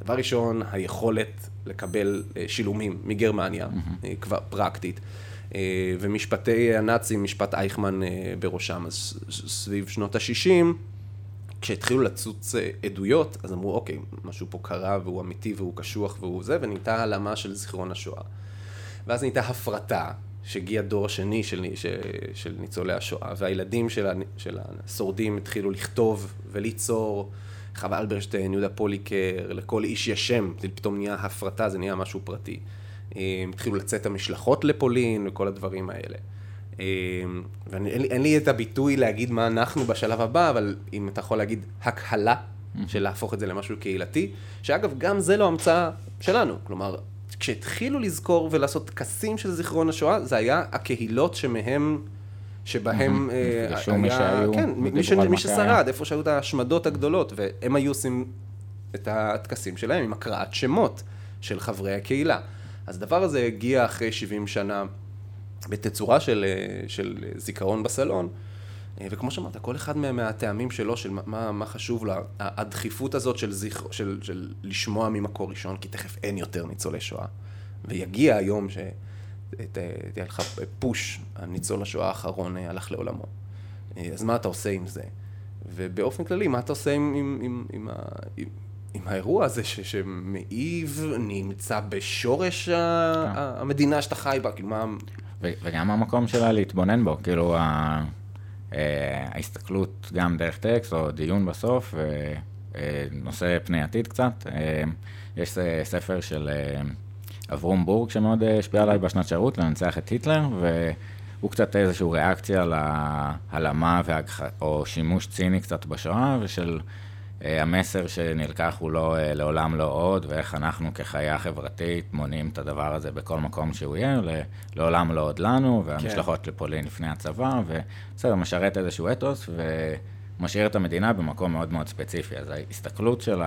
דבר ראשון, היכולת לקבל אה, שילומים מגרמניה, mm-hmm. כבר פרקטית. ומשפטי הנאצים, משפט אייכמן בראשם, אז סביב שנות ה-60, כשהתחילו לצוץ אה, עדויות, אז אמרו, אוקיי, משהו פה קרה והוא אמיתי והוא קשוח והוא זה, ונהייתה העלמה של זיכרון השואה. ואז נהייתה הפרטה, שהגיע דור השני של, של, של ניצולי השואה, והילדים של, של השורדים התחילו לכתוב וליצור. חווה אלברשטיין, יהודה פוליקר, לכל איש יש שם, זה פתאום נהיה הפרטה, זה נהיה משהו פרטי. אה, התחילו לצאת המשלחות לפולין וכל הדברים האלה. אמ, ואין לי את הביטוי להגיד מה אנחנו בשלב הבא, אבל אם אתה יכול להגיד הקהלה של להפוך את זה למשהו קהילתי, שאגב, גם זה לא המצאה שלנו. כלומר, כשהתחילו לזכור ולעשות טקסים של זיכרון השואה, זה היה הקהילות שמהם... שבהם
אה, היה, מי שהיו,
כן, מי, ש, ששרד, איפה שהיו את ההשמדות הגדולות, והם היו עושים את הטקסים שלהם עם הקראת שמות של חברי הקהילה. אז הדבר הזה הגיע אחרי 70 שנה בתצורה של, אה, של זיכרון בסלון. אה, וכמו שאמרת, כל אחד מהטעמים שלו, של מה, מה חשוב לו, הדחיפות הזאת של, זיכ... של, של לשמוע ממקור ראשון, כי תכף אין יותר ניצולי שואה. ויגיע היום שתהיה לך פוש, הניצול השואה האחרון אה, הלך לעולמו. אז מה אתה עושה עם זה? ובאופן כללי, מה אתה עושה עם, עם, עם, עם, עם, עם האירוע הזה ש, שמעיב, נמצא בשורש כן. המדינה שאתה חי בה, כאילו מה...
וגם המקום שלה להתבונן בו, כאילו ה... אה, ההסתכלות גם דרך טקסט או דיון בסוף, ונושא אה, פני עתיד קצת. אה, יש ספר של אברום בורג שמאוד השפיע עליי בשנת שירות, לנצח את היטלר, והוא קצת איזושהי ריאקציה להעלמה או שימוש ציני קצת בשואה, ושל אה, המסר שנלקח הוא לא, אה, לעולם לא עוד, ואיך אנחנו כחיה חברתית מונעים את הדבר הזה בכל מקום שהוא יהיה, לעולם לא עוד לנו, והמשלחות כן. לפולין לפני הצבא, ובסדר, משרת איזשהו אתוס, ומשאיר את המדינה במקום מאוד מאוד ספציפי. אז ההסתכלות של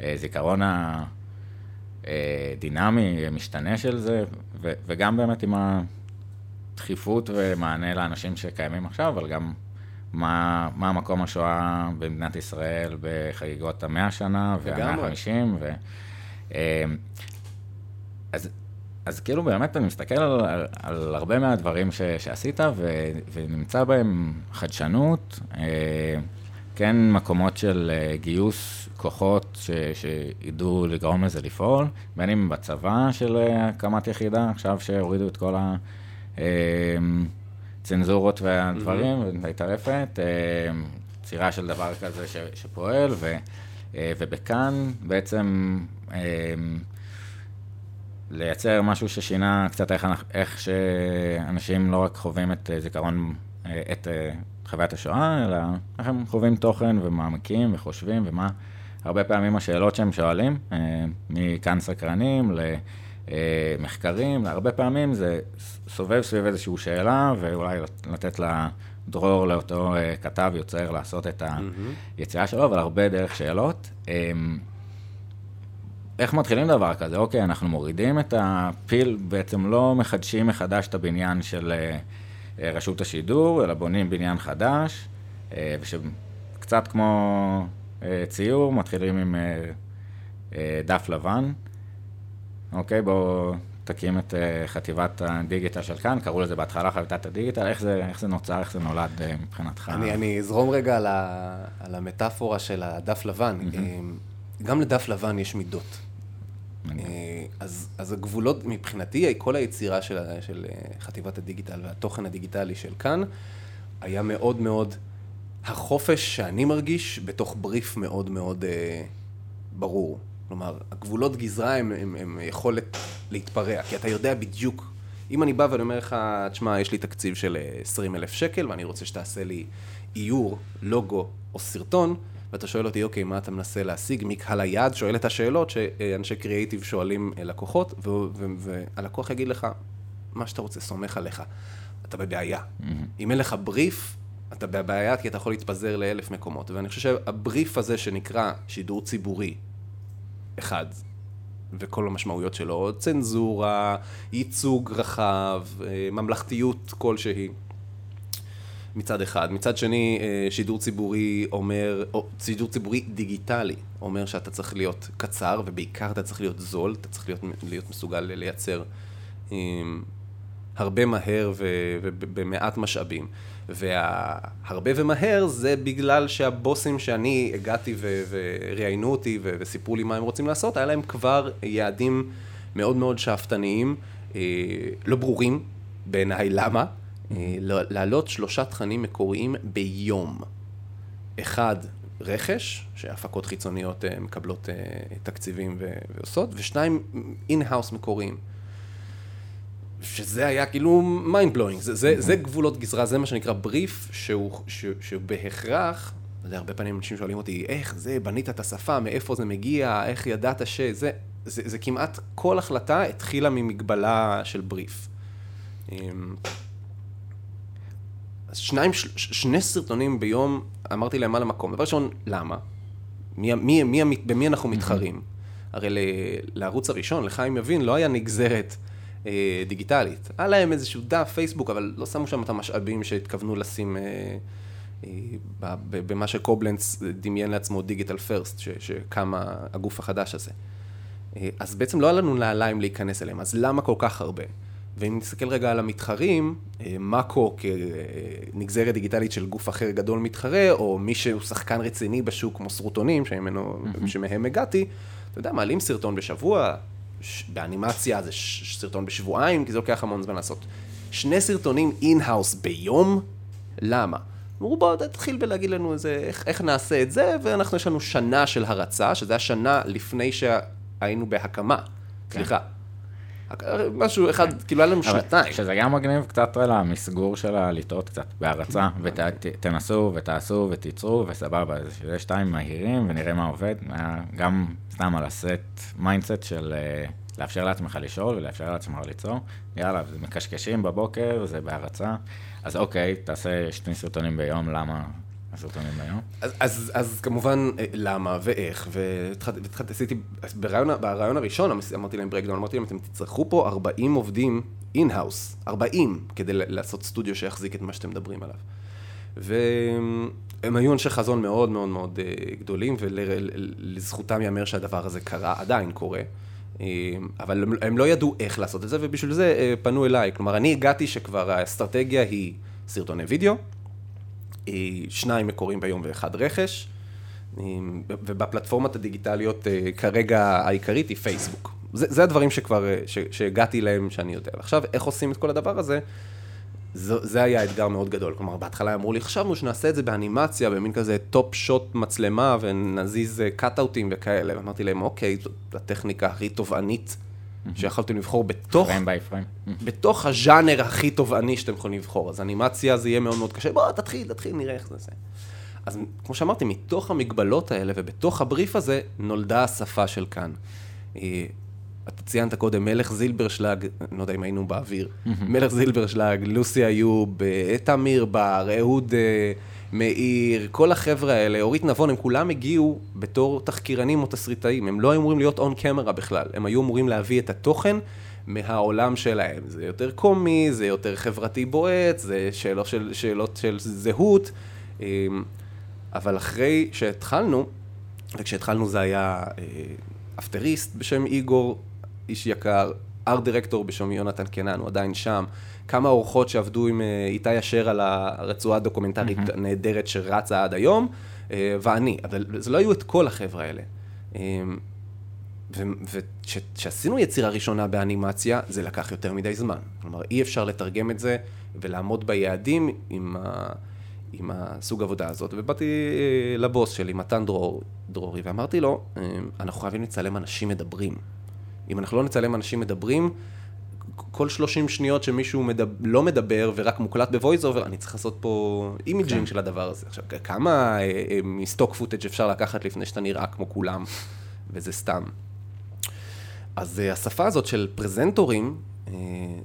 הזיכרון הדינמי, משתנה של זה, וגם באמת עם הדחיפות ומענה לאנשים שקיימים עכשיו, אבל גם מה, מה המקום השואה במדינת ישראל בחגיגות המאה שנה והמאה החמישים. ו... אמ, אז, אז כאילו באמת אני מסתכל על, על, על הרבה מהדברים ש, שעשית ו, ונמצא בהם חדשנות, אה, כן מקומות של אה, גיוס כוחות ש, שידעו לגרום לזה לפעול, בין אם בצבא של אה, הקמת יחידה, עכשיו שהורידו את כל. הצנזורות והדברים, mm-hmm. של דבר כזה ש, שפועל, ו, ובכאן בעצם אה, לייצר משהו ששינה קצת איך, איך שאנשים לא רק חווים את זיכרון את חוויית השואה, אלא איך הם חווים תוכן ומעמקים וחושבים ומה, הרבה פעמים השאלות שהם שואלים, אה, מכאן סקרנים למחקרים, הרבה פעמים זה סובב סביב איזושהי שאלה, ואולי לתת לה דרור לאותו כתב, יוצר, לעשות את היציאה שלו, אבל הרבה דרך שאלות. איך מתחילים דבר כזה? אוקיי, אנחנו מורידים את הפיל, בעצם לא מחדשים מחדש את הבניין של רשות השידור, אלא בונים בניין חדש, uh, ושקצת כמו uh, ציור, מתחילים עם דף לבן. אוקיי, בואו תקים את חטיבת הדיגיטל של כאן, קראו לזה בהתחלה חטיבת הדיגיטל, איך זה, איך זה נוצר, איך זה נולד מבחינתך?
אני, אני אזרום רגע על, ה, על המטאפורה של הדף לבן. Mm-hmm. גם לדף לבן יש מידות. אה, אז, אז הגבולות, מבחינתי, כל היצירה של, של אה, חטיבת הדיגיטל והתוכן הדיגיטלי של כאן, היה מאוד מאוד החופש שאני מרגיש בתוך בריף מאוד מאוד אה, ברור. כלומר, הגבולות גזרה הם, הם, הם יכולת להתפרע, כי אתה יודע בדיוק. אם אני בא ואני אומר לך, תשמע, יש לי תקציב של 20 אלף שקל ואני רוצה שתעשה לי איור, לוגו או סרטון, ואתה שואל אותי, אוקיי, מה אתה מנסה להשיג? מי קהל היעד שואל את השאלות שאנשי קריאיטיב שואלים אה, לקוחות, והלקוח יגיד לך, מה שאתה רוצה, סומך עליך. אתה בבעיה. Mm-hmm. אם אין לך בריף, אתה בבעיה כי אתה יכול להתפזר לאלף מקומות. ואני חושב שהבריף הזה שנקרא שידור ציבורי, אחד, וכל המשמעויות שלו, צנזורה, ייצוג רחב, אה, ממלכתיות כלשהי. מצד אחד. מצד שני, אה, שידור ציבורי אומר, או שידור ציבורי דיגיטלי, אומר שאתה צריך להיות קצר, ובעיקר אתה צריך להיות זול, אתה צריך להיות, להיות מסוגל לייצר um, הרבה מהר ובמעט משאבים. והרבה ומהר זה בגלל שהבוסים שאני הגעתי וראיינו אותי וסיפרו לי מה הם רוצים לעשות, היה להם כבר יעדים מאוד מאוד שאפתניים, אה, לא ברורים בעיניי למה. אה, להעלות שלושה תכנים מקוריים ביום. אחד, רכש, שהפקות חיצוניות אה, מקבלות אה, תקציבים ועושות, ושניים, in-house מקוריים. שזה היה כאילו mind blowing, זה, זה, זה גבולות גזרה, זה מה שנקרא בריף, שהוא, שהוא, שהוא בהכרח, זה הרבה פעמים אנשים שואלים אותי, איך זה, בנית את השפה, מאיפה זה מגיע, איך ידעת שזה, זה, זה, זה כמעט כל החלטה התחילה ממגבלה של בריף. שניים, שני סרטונים ביום, אמרתי להם על המקום. דבר ראשון, למה? מי, מי, מי, מי, במי אנחנו מתחרים? הרי ל, לערוץ הראשון, לחיים יבין, לא היה נגזרת אה, דיגיטלית. היה להם איזשהו דף, פייסבוק, אבל לא שמו שם את המשאבים שהתכוונו לשים אה, אה, במה שקובלנץ דמיין לעצמו דיגיטל פרסט, שקם הגוף החדש הזה. אה, אז בעצם לא היה לנו נעליים להיכנס אליהם, אז למה כל כך הרבה? ואם נסתכל רגע על המתחרים, אה, מאקו כנגזרת דיגיטלית של גוף אחר גדול מתחרה, או מי שהוא שחקן רציני בשוק כמו סרוטונים, שממנו, mm-hmm. שמהם הגעתי, אתה יודע, מעלים סרטון בשבוע, באנימציה זה סרטון בשבועיים, כי זה לוקח המון זמן לעשות. שני סרטונים in-house ביום, למה? אמרו בוא תתחיל בלהגיד לנו איזה, איך, איך נעשה את זה, ואנחנו יש לנו שנה של הרצה, שזה השנה לפני שהיינו בהקמה. כן. סליחה. משהו אחד, כאילו היה לנו שנתיים.
שזה גם מגניב קצת למסגור של ה לטעות קצת, בהרצה, ותנסו ותעשו ותיצרו וסבבה, זה שתיים מהירים ונראה מה עובד, גם סתם על הסט mindset של אה, לאפשר לעצמך לשאול ולאפשר לעצמך ליצור, יאללה, זה מקשקשים בבוקר, זה בהרצה, אז אוקיי, תעשה שני סרטונים ביום, למה? הסרטונים היום?
אז, אז, אז כמובן, אה, למה ואיך, והתחלתי, עשיתי, ברעיון הראשון אמרתי להם breakdown, אמרתי להם, אתם תצטרכו פה 40 עובדים in-house, 40, כדי לעשות סטודיו שיחזיק את מה שאתם מדברים עליו. והם היו אנשי חזון מאוד מאוד מאוד אה, גדולים, ולזכותם ייאמר שהדבר הזה קרה, עדיין קורה. אה, אבל הם, הם לא ידעו איך לעשות את זה, ובשביל זה פנו אליי. כלומר, אני הגעתי שכבר האסטרטגיה היא סרטוני וידאו, שניים מקוריים ביום ואחד רכש, ובפלטפורמות הדיגיטליות אה, כרגע העיקרית היא פייסבוק. זה, זה הדברים שכבר, אה, ש, שהגעתי להם שאני יודע. ועכשיו, איך עושים את כל הדבר הזה? זה, זה היה אתגר מאוד גדול. כלומר, בהתחלה אמרו לי, חשבנו שנעשה את זה באנימציה, במין כזה top shot מצלמה, ונזיז cut-out ים אה, וכאלה. ואמרתי להם, אוקיי, זאת הטכניקה הכי תובענית שיכולתם לבחור בתוך,
frame by frame.
בתוך הז'אנר הכי תובעני שאתם יכולים לבחור. אז אנימציה זה יהיה מאוד מאוד קשה, בוא, תתחיל, תתחיל, נראה איך זה זה. אז כמו שאמרתי, מתוך המגבלות האלה ובתוך הבריף הזה, נולדה השפה של כאן. אה, אתה ציינת קודם, מלך זילברשלג, אני לא יודע אם היינו באוויר, מלך זילברשלג, לוסי איוב, אה, תמיר בר, אהוד אה, מאיר, כל החבר'ה האלה, אורית נבון, הם כולם הגיעו בתור תחקירנים או תסריטאים, הם לא היו אמורים להיות און קמרה בכלל, הם היו אמורים להביא את התוכן מהעולם שלהם. זה יותר קומי, זה יותר חברתי בועט, זה שאלות של, שאלות של זהות, אה, אבל אחרי שהתחלנו, וכשהתחלנו זה היה אפטריסט בשם איגור, איש יקר, ארט דירקטור בשם יונתן קנן, הוא עדיין שם. כמה אורחות שעבדו עם אה, איתי אשר על הרצועה הדוקומנטרית mm-hmm. נהדרת שרצה עד היום, אה, ואני, אבל זה לא היו את כל החבר'ה האלה. אה, וכשעשינו יצירה ראשונה באנימציה, זה לקח יותר מדי זמן. כלומר, אי אפשר לתרגם את זה ולעמוד ביעדים עם, ה... עם הסוג עבודה הזאת. ובאתי לבוס שלי, מתן דרור, דרורי, ואמרתי לו, אנחנו חייבים לצלם אנשים מדברים. אם אנחנו לא נצלם אנשים מדברים, כל 30 שניות שמישהו מדבר, לא מדבר ורק מוקלט ב voice over, אני צריך לעשות פה imaging כן. של הדבר הזה. עכשיו, כמה מ stock אה, footage אפשר לקחת לפני שאתה נראה כמו כולם, וזה סתם. אז אה, השפה הזאת של פרזנטורים אה,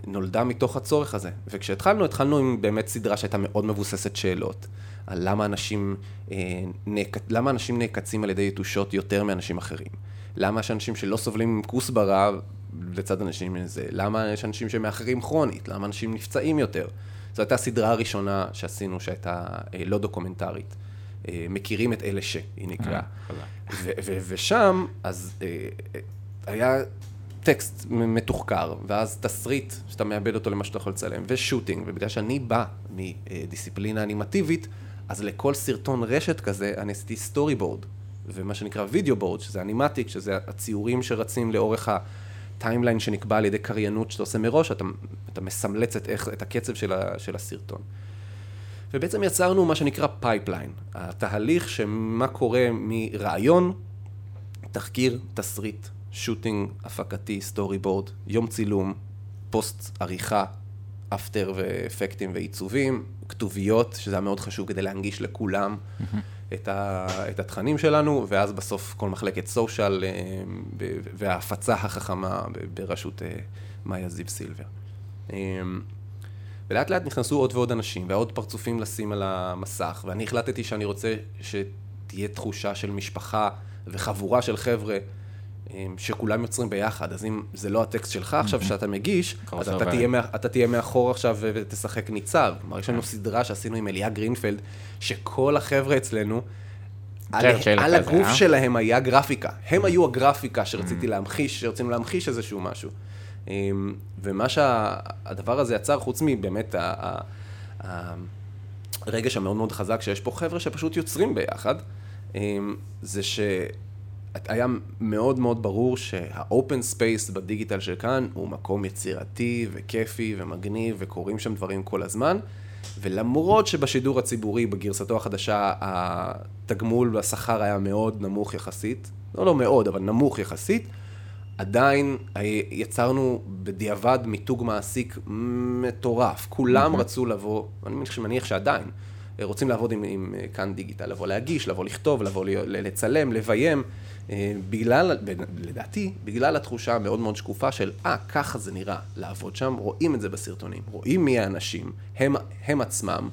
נולדה מתוך הצורך הזה. וכשהתחלנו, התחלנו עם באמת סדרה שהייתה מאוד מבוססת שאלות. על למה אנשים, נעק... למה אנשים נעקצים על ידי יתושות יותר מאנשים אחרים. למה יש אנשים שלא סובלים כוסברה לצד אנשים מזה? למה יש אנשים שמאחרים כרונית? למה אנשים נפצעים יותר? זו הייתה הסדרה הראשונה שעשינו שהייתה אה, לא דוקומנטרית. אה, מכירים את אלה ש, היא נקראה. אה, ושם, אז אה, אה, היה טקסט מתוחקר, ואז תסריט שאתה מעבד אותו למה שאתה יכול לצלם, ו shooting, ובגלל שאני בא מדיסציפלינה אנימטיבית, אז לכל סרטון רשת כזה אני עשיתי storyboard. ומה שנקרא video board, שזה animatic, שזה הציורים שרצים לאורך ה timeline שנקבע על ידי קריינות שאתה עושה מראש, אתה, אתה מסמלץ את, את הקצב של, ה, של הסרטון. ובעצם יצרנו מה שנקרא pipeline, התהליך שמה קורה מרעיון, תחקיר, תסריט, shooting, הפקתי, storyboard, יום צילום, פוסט עריכה, After ואפקטים ועיצובים, כתוביות, שזה היה מאוד חשוב כדי להנגיש לכולם. את, ה, את התכנים שלנו, ואז בסוף כל מחלקת social אה, וההפצה החכמה בראשות אה, מאיה זיו סילבר. אה, ולאט לאט נכנסו עוד ועוד אנשים, ועוד פרצופים לשים על המסך, ואני החלטתי שאני רוצה שתהיה תחושה של משפחה וחבורה של חבר'ה. שכולם יוצרים ביחד, אז אם זה לא הטקסט שלך עכשיו שאתה מגיש, אז אתה תהיה, אתה תהיה מאחור עכשיו ותשחק ניצב. כלומר, יש לנו כן. סדרה שעשינו עם אליה גרינפלד, שכל החבר'ה אצלנו, על, על הגוף אה? שלהם היה גרפיקה. הם היו הגרפיקה שרציתי להמחיש, שרצינו להמחיש איזשהו משהו. ומה שהדבר הזה יצר, חוץ מבאמת הרגש המאוד מאוד חזק שיש פה חבר'ה שפשוט יוצרים ביחד, זה ש... היה מאוד מאוד ברור שה open space בדיגיטל של כאן הוא מקום יצירתי וכיפי ומגניב וקורים שם דברים כל הזמן. ולמרות שבשידור הציבורי בגרסתו החדשה התגמול והשכר היה מאוד נמוך יחסית, לא לא מאוד, אבל נמוך יחסית, עדיין יצרנו בדיעבד מיתוג מעסיק מטורף. כולם רצו לבוא, אני מניח שעדיין, רוצים לעבוד עם, עם כאן דיגיטל, לבוא להגיש, לבוא לכתוב, לבוא לצלם, לביים. אה, בגלל, לדעתי, בגלל התחושה המאוד מאוד שקופה של, אה, ah, ככה זה נראה לעבוד שם, רואים את זה בסרטונים, רואים מי האנשים, הם, הם עצמם,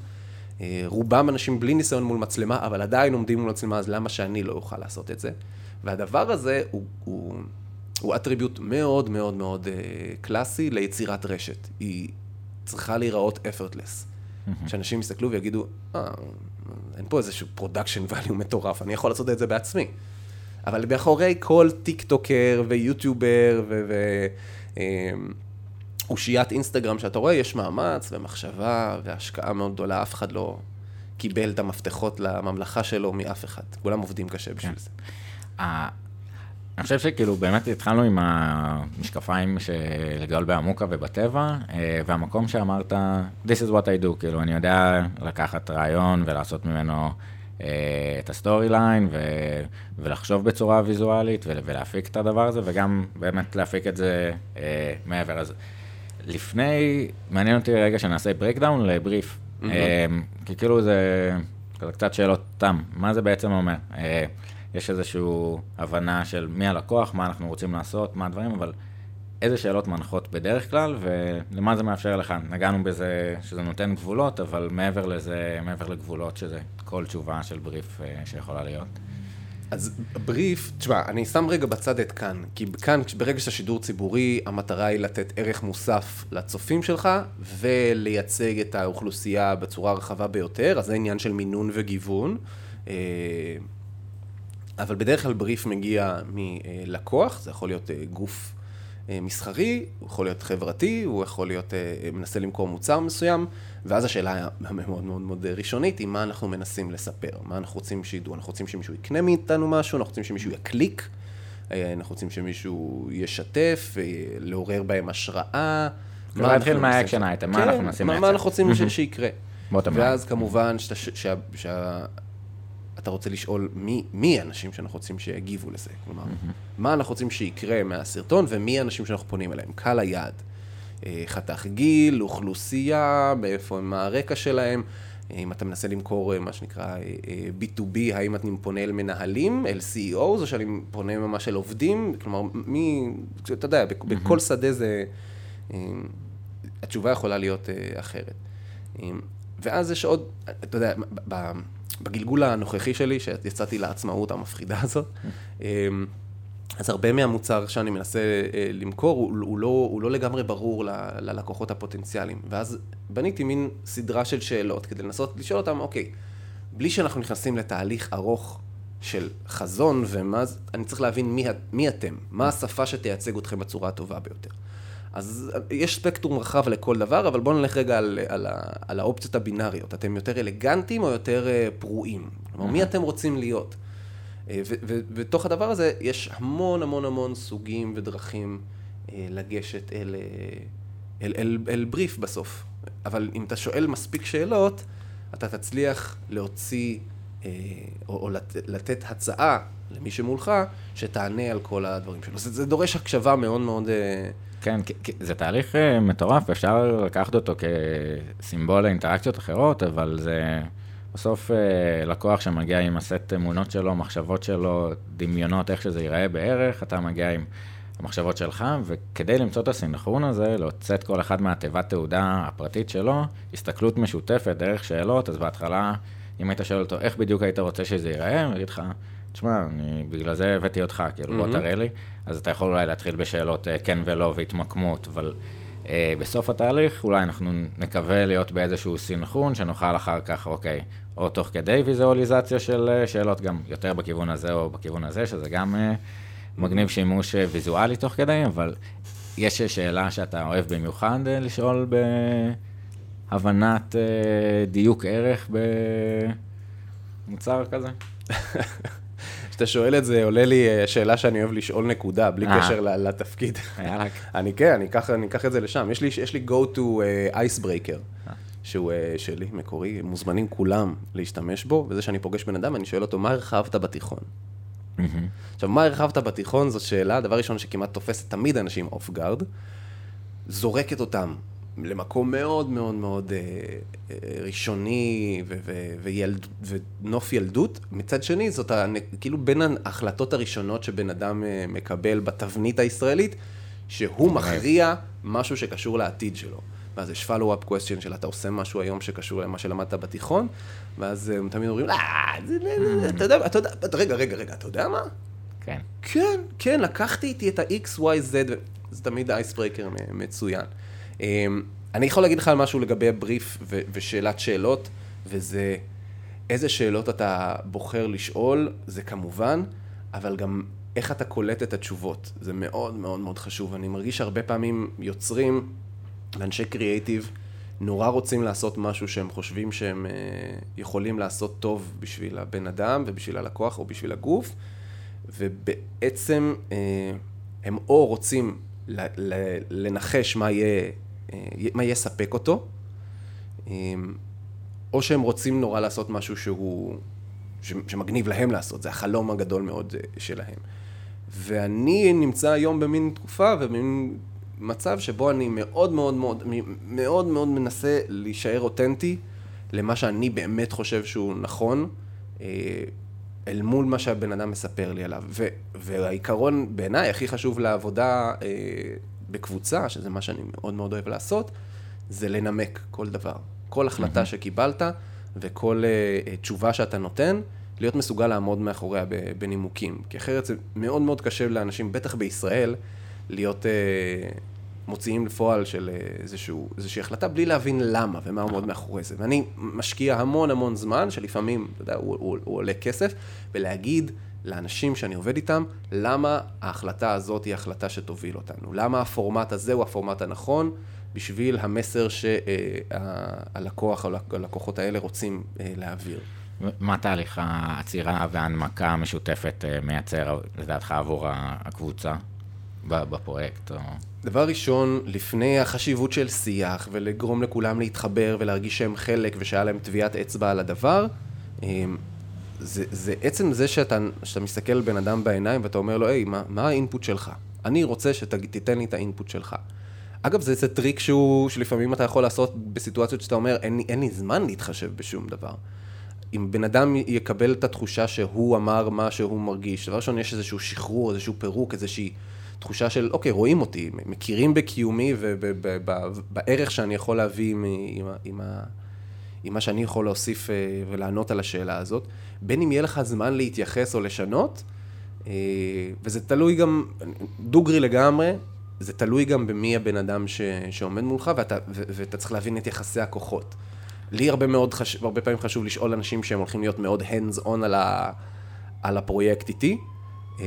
אה, רובם אנשים בלי ניסיון מול מצלמה, אבל עדיין עומדים מול מצלמה, אז למה שאני לא אוכל לעשות את זה? והדבר הזה הוא, הוא, הוא attribute מאוד מאוד מאוד אה, קלאסי ליצירת רשת. היא צריכה להיראות effortless. שאנשים יסתכלו ויגידו, אה, אין פה איזשהו production value מטורף, אני יכול לעשות את זה בעצמי. אבל מאחורי כל טיק טוקר ויוטיובר ואושיית אמ, אינסטגרם שאתה רואה, יש מאמץ ומחשבה והשקעה מאוד גדולה, אף אחד לא קיבל את המפתחות לממלכה שלו מאף אחד. כולם עובדים קשה בשביל כן. זה.
אני חושב שכאילו באמת התחלנו עם המשקפיים של גדול בעמוקה ובטבע, אה, והמקום שאמרת, This is what I do, כאילו אני יודע לקחת רעיון ולעשות ממנו אה, את ה storyline, ו, ולחשוב בצורה ויזואלית, ו, ולהפיק את הדבר הזה, וגם באמת להפיק את זה אה, מעבר. אז לפני, מעניין אותי רגע שנעשה breakdown לבריף, mm-hmm. אה, כי כאילו זה, זה קצת שאלות תם, מה זה בעצם אומר? אה, יש איזושהי הבנה של מי הלקוח, מה אנחנו רוצים לעשות, מה הדברים, אבל איזה שאלות מנחות בדרך כלל, ולמה זה מאפשר לך. נגענו בזה שזה נותן גבולות, אבל מעבר לזה, מעבר לגבולות, שזה כל תשובה של בריף אה, שיכולה להיות.
אז בריף, תשמע, אני שם רגע בצד את כאן, כי כאן, ברגע שאתה שידור ציבורי, המטרה היא לתת ערך מוסף לצופים שלך, ולייצג את האוכלוסייה בצורה הרחבה ביותר, אז זה עניין של מינון וגיוון. אה, אבל בדרך כלל בריף מגיע מלקוח, זה יכול להיות אה, גוף מסחרי, הוא יכול להיות חברתי, הוא יכול להיות, אה, מנסה למכור מוצר מסוים, ואז השאלה המאוד מאוד מאוד ראשונית היא מה אנחנו מנסים לספר, מה אנחנו רוצים שידעו, אנחנו רוצים שמישהו יקנה מאיתנו משהו, אנחנו רוצים שמישהו יקליק, אנחנו רוצים שמישהו ישתף, לעורר בהם השראה.
מה להתחיל מהאקשן אייטם, מה אנחנו מנסים
לייצר. מה אנחנו רוצים שיקרה. ואז כמובן אתה רוצה לשאול מי, מי האנשים שאנחנו רוצים שיגיבו לזה. כלומר, mm-hmm. מה אנחנו רוצים שיקרה מהסרטון ומי האנשים שאנחנו פונים אליהם. קהל היעד. אה, חתך גיל, אוכלוסייה, מאיפה, מה הרקע שלהם. אה, אם אתה מנסה למכור אה, מה שנקרא B2B, האם אני פונה אל מנהלים, אל CEOs, או שאני פונה ממש אל עובדים? כלומר, מי, אתה יודע, mm-hmm. בכל שדה זה, התשובה יכולה להיות אחרת. ואז יש עוד, אתה יודע, בגלגול הנוכחי שלי, שיצאתי לעצמאות המפחידה הזאת, אמ, אז הרבה מהמוצר שאני מנסה אה, למכור, הוא, הוא, לא, הוא לא לגמרי ברור ל, ללקוחות הפוטנציאליים. ואז בניתי מין סדרה של שאלות כדי לנסות לשאול אותם, אוקיי, בלי שאנחנו נכנסים לתהליך ארוך של חזון ומה, אני צריך להבין מי, מי אתם, מה השפה שתייצג אתכם בצורה הטובה ביותר. אז יש ספקטרום רחב לכל דבר, אבל בואו נלך רגע על, על, על האופציות הבינאריות. אתם יותר אלגנטיים או יותר אה, פרועים? כלומר, מי אתם רוצים להיות? אה, ובתוך הדבר הזה יש המון המון המון סוגים ודרכים אה, לגשת אל, אל, אל, אל בריף בסוף. אבל אם אתה שואל מספיק שאלות, אתה תצליח להוציא או, או לת, לתת הצעה למי שמולך, שתענה על כל הדברים שלו. זה, זה דורש הקשבה מאוד מאוד...
כן, זה תהליך אה, מטורף, אפשר לקחת אותו כסימבול לאינטראקציות אחרות, אבל זה בסוף אה, לקוח שמגיע עם הסט אמונות שלו, מחשבות שלו, דמיונות, איך שזה ייראה בערך, אתה מגיע עם המחשבות שלך, וכדי למצוא את הסינכרון הזה, להוצאת כל אחד מהתיבת תעודה הפרטית שלו, הסתכלות משותפת, דרך שאלות, אז בהתחלה, אם היית שואל אותו איך בדיוק היית רוצה שזה ייראה, הוא יגיד לך, תשמע, אני בגלל זה הבאתי אותך, כאילו, בוא תראה לי. אז אתה יכול אולי להתחיל בשאלות אה, כן ולא והתמקמות, אבל אה, בסוף התהליך אולי אנחנו נקווה להיות באיזשהו סינכרון, שנוכל אחר כך, אוקיי, או תוך כדי ויזואליזציה של אה, שאלות, גם יותר בכיוון הזה או בכיוון הזה, שזה גם אה, מגניב שימוש אה, ויזואלי תוך כדי, אבל יש שאלה שאתה אוהב במיוחד אה, לשאול בהבנת אה, דיוק ערך במוצר כזה? [LAUGHS]
כשאתה שואל את זה, עולה לי אה, שאלה שאני אוהב לשאול נקודה, בלי אה. קשר לתפקיד. [LAUGHS] אני כן, אני אקח את זה לשם. יש לי, יש לי go to icebreaker, שהוא שלי, מקורי, מוזמנים כולם להשתמש בו, וזה שאני פוגש בן אדם, אני שואל אותו, מה הרחבת בתיכון? עכשיו, מה הרחבת בתיכון זאת שאלה, דבר ראשון שכמעט תופסת תמיד אנשים off guard, זורקת אותם למקום מאוד מאוד מאוד אה, אה, ראשוני ו- ו- וילד, ונוף ילדות. מצד שני, זאת ה- כאילו בין ההחלטות הראשונות שבן אדם אה, מקבל בתבנית הישראלית, שהוא מכריע משהו שקשור לעתיד שלו. ואז יש follow-up question של אתה עושה משהו היום שקשור למה שלמדת בתיכון, ואז הם תמיד אומרים, אה, אתה יודע, אתה יודע, רגע, רגע, רגע, אתה יודע מה?
כן.
כן, כן, לקחתי איתי את ה-X, Y, Z, זה תמיד אייסברייקר מצוין. אמ, אני יכול להגיד לך על משהו לגבי הבריף ו- ושאלת שאלות, וזה איזה שאלות אתה בוחר לשאול, זה כמובן, אבל גם איך אתה קולט את התשובות. זה מאוד מאוד מאוד חשוב. אני מרגיש שהרבה פעמים יוצרים ואנשי קריאייטיב נורא רוצים לעשות משהו שהם חושבים שהם אה, יכולים לעשות טוב בשביל הבן אדם ובשביל הלקוח או בשביל הגוף, ובעצם אה, הם או רוצים לנחש מה יהיה מה יספק אותו, אה, או שהם רוצים נורא לעשות משהו שהוא שמגניב להם לעשות, זה החלום הגדול מאוד אה, שלהם. ואני נמצא היום במין תקופה ובמין מצב שבו אני מאוד מאוד מאוד מאוד מאוד מנסה להישאר אותנטי למה שאני באמת חושב שהוא נכון, אה, אל מול מה שהבן אדם מספר לי עליו. ו, והעיקרון בעיניי הכי חשוב לעבודה אה, בקבוצה, שזה מה שאני מאוד מאוד אוהב לעשות, זה לנמק כל דבר. כל החלטה שקיבלת וכל uh, תשובה שאתה נותן, להיות מסוגל לעמוד מאחוריה בנימוקים. כי אחרת זה מאוד מאוד קשה לאנשים, בטח בישראל, להיות uh, מוציאים לפועל של uh, איזשהו, איזושהי החלטה בלי להבין למה ומה עומד מאחורי זה. ואני משקיע המון המון זמן, שלפעמים, אתה יודע, הוא, הוא, הוא עולה כסף, ולהגיד לאנשים שאני עובד איתם, למה ההחלטה הזאת היא החלטה שתוביל אותנו. למה הפורמט הזה הוא הפורמט הנכון. בשביל המסר שהלקוח או הלקוחות האלה רוצים אה, להעביר.
מה תהליך העצירה וההנמקה המשותפת אה, מייצר, לדעתך, עבור הקבוצה בפרויקט? או...
דבר ראשון, לפני החשיבות של שיח ולגרום לכולם להתחבר ולהרגיש שהם חלק ושהיה להם טביעת אצבע על הדבר, אה, זה, זה עצם זה שאתה, שאתה מסתכל על בן אדם בעיניים ואתה אומר לו, היי, מה, מה ה input שלך? אני רוצה שתיתן לי את ה input שלך. אגב, זה איזה טריק שהוא, שלפעמים אתה יכול לעשות בסיטואציות שאתה אומר, אין, אין לי זמן להתחשב בשום דבר. אם בן אדם יקבל את התחושה שהוא אמר מה שהוא מרגיש, דבר ראשון, יש איזשהו שחרור, איזשהו פירוק, איזושהי תחושה של, אוקיי, רואים אותי, מכירים בקיומי ובערך שאני יכול להביא עם, עם, עם, עם מה שאני יכול להוסיף אה, ולענות על השאלה הזאת. בין אם יהיה לך זמן להתייחס או לשנות, אה, וזה תלוי גם, דוגרי לגמרי, זה תלוי גם במי הבן אדם ש, שעומד מולך, ואתה, ו, ואתה צריך להבין את יחסי הכוחות. לי הרבה מאוד, חש, הרבה פעמים חשוב לשאול אנשים שהם הולכים להיות מאוד hands on על, ה, על הפרויקט איתי. אה,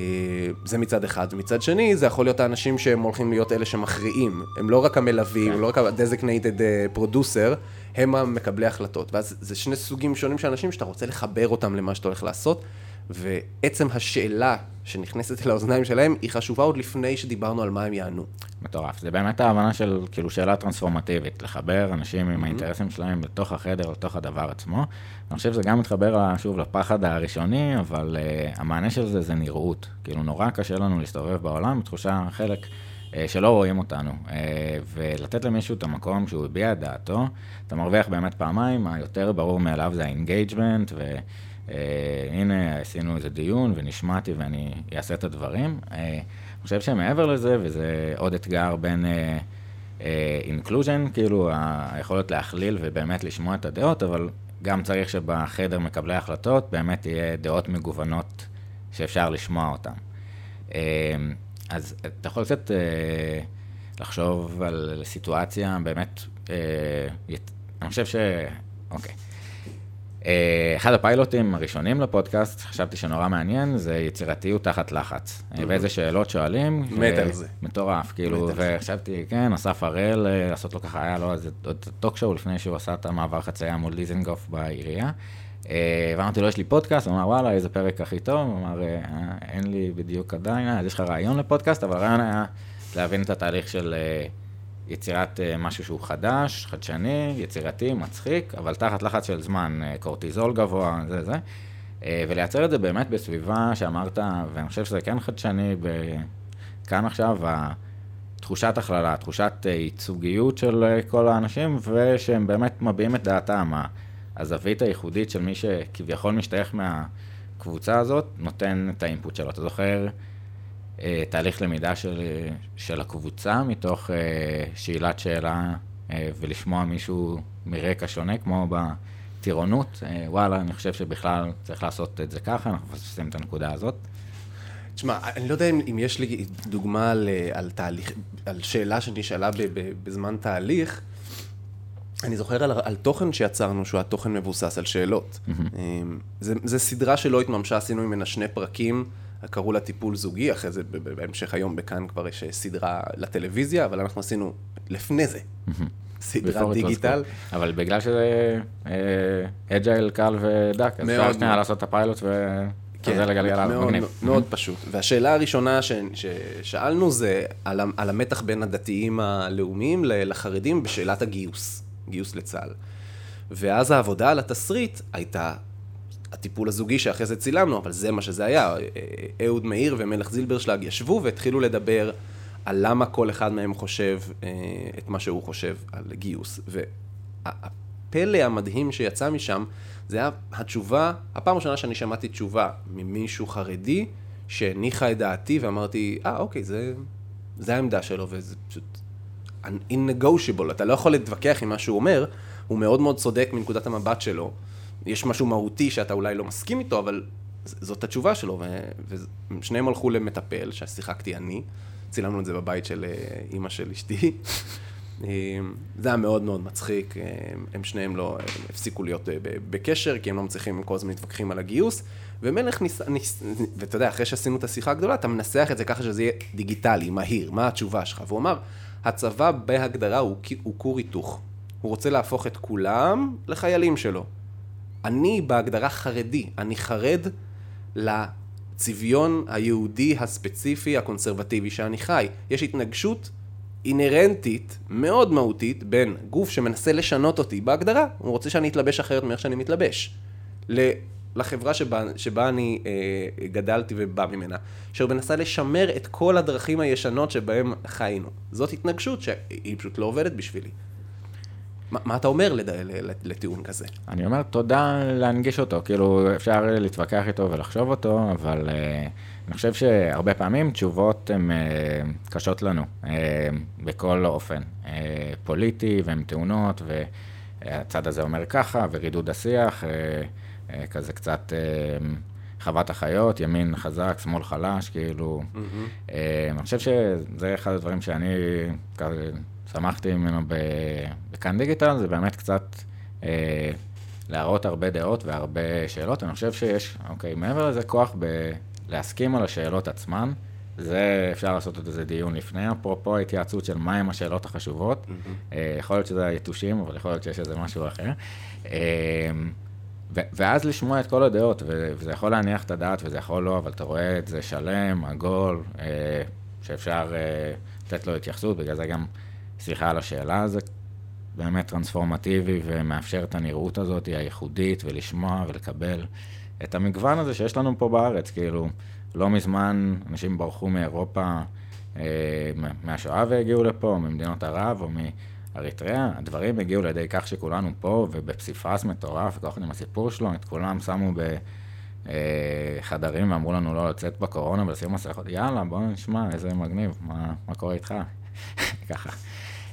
זה מצד אחד. מצד שני, זה יכול להיות האנשים שהם הולכים להיות אלה שמכריעים. הם לא רק המלווים, כן. לא רק ה-designated אה, producer, הם המקבלי החלטות. ואז זה שני סוגים שונים של אנשים שאתה רוצה לחבר אותם למה שאתה הולך לעשות. ועצם השאלה שנכנסת אל האוזניים שלהם, היא חשובה עוד לפני שדיברנו על מה הם יענו.
מטורף. זה באמת ההבנה של כאילו שאלה טרנספורמטיבית, לחבר אנשים עם האינטרסים שלהם בתוך החדר, לתוך הדבר עצמו. אני חושב שזה גם מתחבר, שוב, לפחד הראשוני, אבל אה, המענה של זה זה נראות. כאילו, נורא קשה לנו להסתובב בעולם בתחושה חלק אה, שלא רואים אותנו. אה, ולתת למישהו את המקום שהוא הביע את דעתו, אתה מרוויח באמת פעמיים, היותר ברור מאליו זה ה engagement, ו... אה, הנה, עשינו איזה דיון ונשמעתי ואני אעשה את הדברים. אה, אני חושב שמעבר לזה, וזה עוד אתגר בין אינקלוז'ן, uh, uh, כאילו היכולת להכליל ובאמת לשמוע את הדעות, אבל גם צריך שבחדר מקבלי החלטות באמת יהיה דעות מגוונות שאפשר לשמוע אותן. Uh, אז אתה יכול קצת uh, לחשוב על סיטואציה באמת, uh, אני חושב ש... אוקיי. אה, אחד הפיילוטים הראשונים לפודקאסט, חשבתי שנורא מעניין, זה יצירתיות תחת לחץ. Mm-hmm. ואיזה שאלות שואלים.
מת על זה.
מטורף, כאילו, וחשבתי, כן, אסף הראל, אה, לעשות לו ככה, היה לו איזה טוק שואו לפני שהוא עשה את המעבר חצייה מול דיזנגוף בעירייה. ואמרתי לו, יש לי פודקאסט, הוא אמר, וואלה, איזה פרק הכי טוב, הוא אמר, אין לי בדיוק עדיין, אז יש לך רעיון לפודקאסט, אבל הרעיון היה להבין את התהליך של... יצירת אה, משהו שהוא חדש, חדשני, יצירתי, מצחיק, אבל תחת לחץ של זמן, אה, קורטיזול גבוה, זה זה. אה, ולייצר את זה באמת בסביבה שאמרת, ואני חושב שזה כן חדשני, כאן עכשיו, תחושת הכללה, תחושת ייצוגיות של כל האנשים, ושהם באמת מביעים את דעתם. הזווית הייחודית של מי שכביכול משתייך מהקבוצה הזאת, נותן את האינפוט שלו. אתה זוכר? אה, תהליך למידה של, של הקבוצה מתוך אה, שאלת שאלה אה, ולשמוע מישהו מרקע שונה, כמו בטירונות. וואלה, אני חושב שבכלל צריך לעשות את זה ככה, אנחנו מפספסים את הנקודה הזאת.
תשמע, אני לא יודע אם, אם יש לי דוגמה על, על תהליך, על שאלה שנשאלה ב, ב, בזמן תהליך. אני זוכר על, על תוכן שיצרנו, שהוא התוכן מבוסס על שאלות. Mm-hmm. זה, זה סדרה שלא התממשה, עשינו ממנה שני פרקים. קראו לה טיפול זוגי, אחרי זה בהמשך היום בכאן כבר יש סדרה לטלוויזיה, אבל אנחנו עשינו לפני זה סדרת דיגיטל.
אבל בגלל שזה agile, קל ודק, אז אפשר שנייה לעשות את הפיילוט ו... כן,
מגניב. מאוד פשוט. והשאלה הראשונה ששאלנו זה על, על המתח בין הדתיים הלאומיים לחרדים בשאלת הגיוס, גיוס לצה"ל. ואז העבודה על התסריט הייתה הטיפול הזוגי שאחרי זה צילמנו, אבל זה מה שזה היה. אהוד מאיר ומלך זילברשלג ישבו והתחילו לדבר על למה כל אחד מהם חושב את מה שהוא חושב על גיוס. והפלא המדהים שיצא משם, זה היה התשובה, הפעם הראשונה שאני שמעתי תשובה ממישהו חרדי, שהניחה את דעתי ואמרתי, אה, אוקיי, זה, זה העמדה שלו, וזה פשוט in-negotiable, אתה לא יכול להתווכח עם מה שהוא אומר, הוא מאוד מאוד צודק מנקודת המבט שלו. יש משהו מהותי שאתה אולי לא מסכים איתו, אבל זאת התשובה שלו, ושניהם הלכו למטפל, ששיחקתי אני, צילמנו את זה בבית של אה, אימא של אשתי. [LAUGHS] אה, זה היה מאוד מאוד מצחיק, אה, הם שניהם לא הפסיקו להיות בקשר, כי הם לא מצליחים, הם כל הזמן מתווכחים על הגיוס. ומלך ניס... ניס... ואתה יודע, אחרי שעשינו את השיחה הגדולה, אתה מנסח את זה ככה שזה יהיה דיגיטלי, מהיר, מה התשובה שלך? והוא אמר, הצבא בהגדרה הוא כור היתוך. הוא רוצה להפוך את כולם לחיילים שלו. אני בהגדרה חרדי, אני חרד לצביון היהודי הספציפי הקונסרבטיבי שאני חי. יש התנגשות אינהרנטית, מאוד מהותית, בין גוף שמנסה לשנות אותי בהגדרה, הוא רוצה שאני אתלבש אחרת מאיך שאני מתלבש. לחברה שבה, שבה אני אה, גדלתי ובא ממנה, אשר מנסה לשמר את כל הדרכים הישנות שבהם חיינו. זאת התנגשות שהיא פשוט לא עובדת בשבילי. מה, מה אתה אומר לד... לטיעון כזה?
אני אומר תודה להנגיש אותו, כאילו אפשר להתווכח איתו ולחשוב אותו, אבל אה, אני חושב שהרבה פעמים תשובות הן אה, קשות לנו, אה, בכל אופן, אה, פוליטי והן טעונות, והצד הזה אומר ככה, ורידוד השיח. אה, אה, כזה קצת אה, חוות החיות, ימין חזק, שמאל חלש, כאילו. Mm-hmm. אני חושב שזה אחד הדברים שאני כזה שמחתי ממנו בכאן דיגיטל, זה באמת קצת להראות הרבה דעות והרבה שאלות. אני חושב שיש, אוקיי, מעבר לזה כוח בלהסכים על השאלות עצמן. זה, אפשר לעשות עוד איזה דיון לפני, אפרופו ההתייעצות של מהם השאלות החשובות. Mm-hmm. יכול להיות שזה היתושים, אבל יכול להיות שיש איזה משהו אחר. ואז לשמוע את כל הדעות, וזה יכול להניח את הדעת וזה יכול לא, אבל אתה רואה את זה שלם, עגול, אה, שאפשר אה, לתת לו התייחסות, בגלל זה גם, סליחה על השאלה, זה באמת טרנספורמטיבי ומאפשר את הנראות הזאת הייחודית, ולשמוע ולקבל את המגוון הזה שיש לנו פה בארץ, כאילו, לא מזמן אנשים ברחו מאירופה, אה, מהשואה והגיעו לפה, ממדינות ערב או מ... אריתריאה, הדברים הגיעו לידי כך שכולנו פה, ובפסיפס מטורף, כל אחד עם הסיפור שלו, את כולם שמו בחדרים ואמרו לנו לא לצאת בקורונה ולשים מסכות, יאללה, בוא נשמע, איזה מגניב, מה, מה קורה איתך? [LAUGHS] ככה.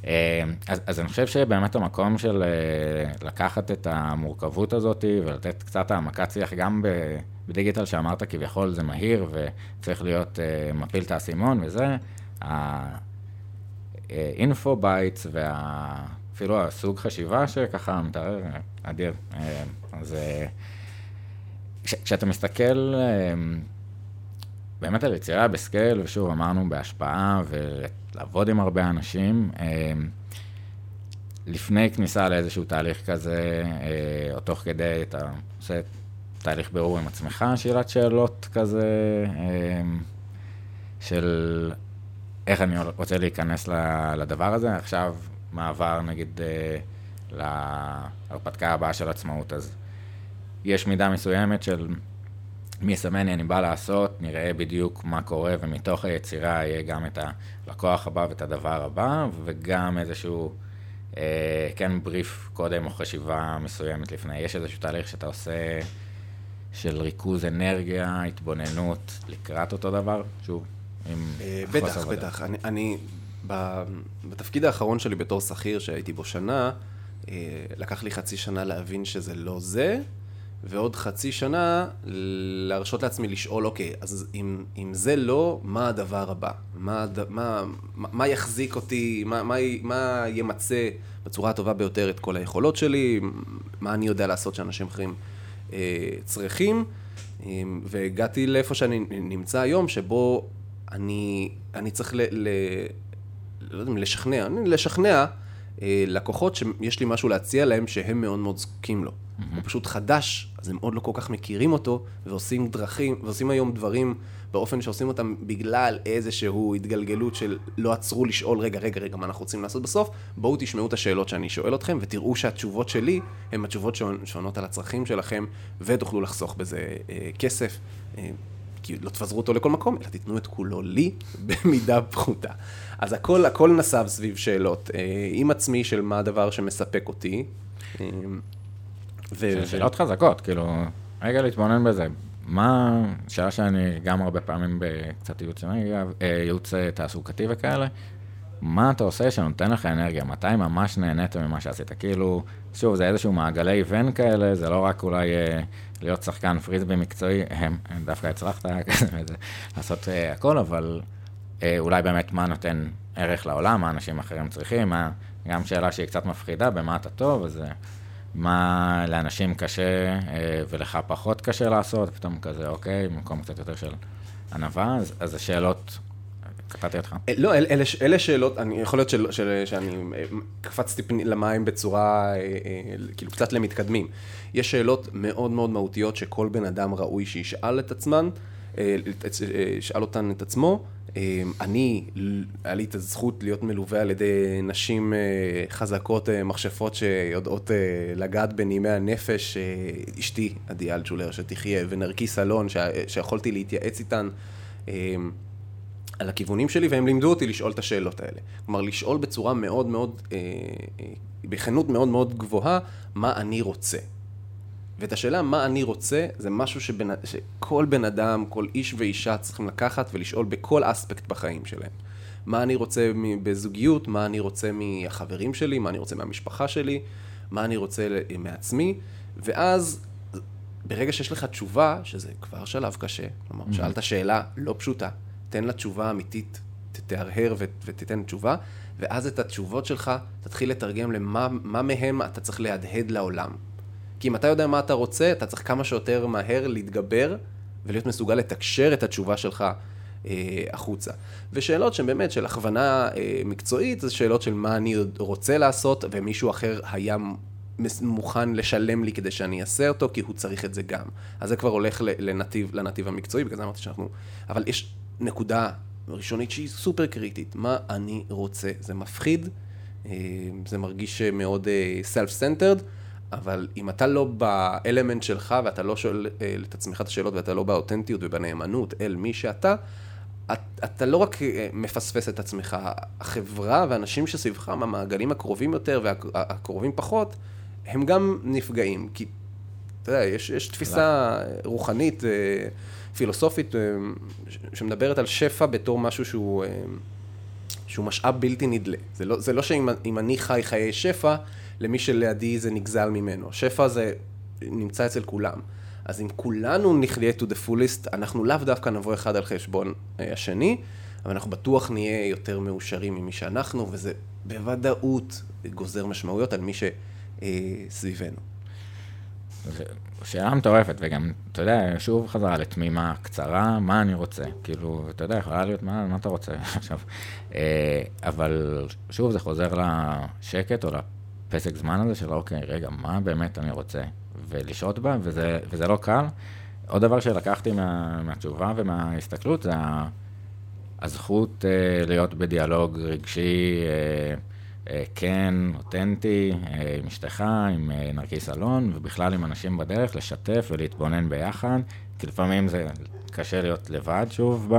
אה, אז, אז אני חושב שבאמת המקום של אה, לקחת את המורכבות הזאת ולתת קצת העמקת שיח גם בדיגיטל שאמרת כביכול זה מהיר וצריך להיות אה, מפיל את האסימון וזה, info bites ואפילו הסוג חשיבה שככה מתאר, אדיר. אז כשאתה מסתכל באמת על יצירה ב scale, ושוב אמרנו בהשפעה ולעבוד עם הרבה אנשים, לפני כניסה לאיזשהו תהליך כזה, או תוך כדי אתה עושה תהליך בירור עם עצמך, שאלת שאלות כזה, של איך אני רוצה להיכנס לדבר הזה. עכשיו, מעבר נגיד אה, להרפתקה הבאה של עצמאות, אז יש מידה מסוימת של מי יסמן אני בא לעשות, נראה בדיוק מה קורה, ומתוך היצירה יהיה גם את הלקוח הבא ואת הדבר הבא, וגם איזשהו, אה, כן, בריף קודם או חשיבה מסוימת לפני. יש איזשהו תהליך שאתה עושה של ריכוז אנרגיה, התבוננות לקראת אותו דבר, שוב,
אה, בטח, בטח. אני, אני בתפקיד האחרון שלי בתור שכיר, שהייתי בו שנה, אה, לקח לי חצי שנה להבין שזה לא זה, ועוד חצי שנה להרשות לעצמי לשאול, אוקיי, אז אם, אם זה לא, מה הדבר הבא? מה, מה, מה יחזיק אותי? מה, מה, מה ימצה בצורה הטובה ביותר את כל היכולות שלי? מה אני יודע לעשות שאנשים אחרים אה, צריכים? אה, והגעתי לאיפה שאני נמצא היום, שבו אני, אני צריך ל, ל, לא יודע, לשכנע, לשכנע אה, לקוחות שיש לי משהו להציע להם שהם מאוד מאוד זקוקים לו. הוא פשוט חדש, אז הם עוד לא כל כך מכירים אותו, ועושים דרכים, ועושים היום דברים באופן שעושים אותם בגלל איזשהו התגלגלות של לא עצרו לשאול, רגע, רגע, רגע, מה אנחנו רוצים לעשות בסוף? בואו תשמעו את השאלות שאני שואל אתכם, ותראו שהתשובות שלי הן התשובות שעונות על הצרכים שלכם, ותוכלו לחסוך בזה אה, כסף. אה, כי לא תפזרו אותו לכל מקום, אלא תיתנו את כולו לי [LAUGHS] במידה פחותה. אז הכל, הכל נסב סביב שאלות אה, עם עצמי של מה הדבר שמספק אותי. אה,
ו... שאלות חזקות, כאילו, רגע להתבונן בזה. מה, שאלה שאני גם הרבה פעמים בקצת ייעוץ, אה, ייעוץ תעסוקתי וכאלה, מה אתה עושה שנותן לך אנרגיה? מתי ממש נהנית ממה שעשית? כאילו, שוב, זה איזשהו מעגלי ון כאלה, זה לא רק אולי אה, להיות שחקן פריסבי מקצועי, הם, דווקא הצלחת [LAUGHS] לעשות אה, הכל, אבל אה, אולי באמת מה נותן ערך לעולם, מה אנשים אחרים צריכים, מה, גם שאלה שהיא קצת מפחידה, במה אתה טוב, אז מה לאנשים קשה ולך פחות קשה לעשות, פתאום כזה, אוקיי, מקום קצת יותר של ענווה, אז, אז השאלות קטעתי אותך.
אה, לא, אל, אלה, אלה שאלות, אני, יכול להיות של, של, שאני אה, קפצתי למים בצורה, אה, כאילו קצת למתקדמים. יש שאלות מאוד מאוד מהותיות שכל בן אדם ראוי שישאל את עצמן, ישאל אותן את עצמו. אני, היה לי את הזכות להיות מלווה על ידי נשים חזקות, מכשפות שיודעות לגעת בנימי הנפש, אשתי, עדי אלג'ולר, שתחיה, ונרקיס אלון, שיכולתי להתייעץ איתן. על הכיוונים שלי, והם לימדו אותי לשאול את השאלות האלה. כלומר, לשאול בצורה מאוד מאוד, אה, אה, בכנות מאוד מאוד גבוהה, מה אני רוצה. ואת השאלה מה אני רוצה, זה משהו שבנ... שכל בן אדם, כל איש ואישה צריכים לקחת ולשאול בכל אספקט בחיים שלהם. מה אני רוצה בזוגיות, מה אני רוצה מהחברים שלי, מה אני רוצה מהמשפחה שלי, מה אני רוצה מעצמי, ואז ברגע שיש לך תשובה, שזה כבר שלב קשה, כלומר, mm-hmm. שאלת שאלה לא פשוטה, תן לה תשובה אמיתית, תהרהר ותיתן תשובה, ואז את התשובות שלך תתחיל לתרגם למה מהם אתה צריך להדהד לעולם. כי אם אתה יודע מה אתה רוצה, אתה צריך כמה שיותר מהר להתגבר ולהיות מסוגל לתקשר את התשובה שלך אה, החוצה. ושאלות שהן באמת של הכוונה אה, מקצועית, זה שאלות של מה אני רוצה לעשות, ומישהו אחר היה מוכן לשלם לי כדי שאני אעשה אותו, כי הוא צריך את זה גם. אז זה כבר הולך לנתיב, לנתיב המקצועי, בגלל זה אמרתי שאנחנו... אבל יש נקודה ראשונית שהיא סופר קריטית, מה אני רוצה. זה מפחיד, אה, זה מרגיש מאוד אה, אבל אם אתה לא באלמנט שלך ואתה לא שואל אה, את עצמך את השאלות ואתה לא באותנטיות ובנאמנות אל מי שאתה, אתה לא רק מפספס את עצמך, החברה ואנשים שסביבך, מהמעגלים הקרובים יותר והקרובים פחות, הם גם נפגעים. כי, אתה יודע, יש, יש תפיסה רוחנית פילוסופית אה, שמדברת על שפע בתור משהו שהוא, אה, שהוא משאב בלתי נדלה. זה לא, זה לא שאם אני חי חיי שפע, למי שלידי זה נגזל ממנו. שפע זה נמצא אצל כולם. אז אם כולנו נחיה to the fullest, אנחנו לאו דווקא נבוא אחד על חשבון אה, השני, אבל אנחנו בטוח נהיה יותר מאושרים ממי שאנחנו, וזה בוודאות גוזר משמעויות על מי שסביבנו.
שאלה מטורפת, וגם, אתה יודע, שוב חזרה לתמימה קצרה, מה אני רוצה? כאילו, אתה יודע, יכולה להיות, מה, מה אתה רוצה [LAUGHS] עכשיו? אה, אבל שוב, זה חוזר לשקט או לפסק זמן הזה של, אוקיי, רגע, מה באמת אני רוצה? ולשהות בה, וזה, וזה לא קל. עוד דבר שלקחתי מה, מהתשובה ומההסתכלות, זה הזכות אה, להיות בדיאלוג רגשי, אה, אה, כן, אותנטי, אה, עם אשתך, עם אה, נרקיס אלון, ובכלל עם אנשים בדרך, לשתף ולהתבונן ביחד, כי לפעמים זה קשה להיות לבד, שוב,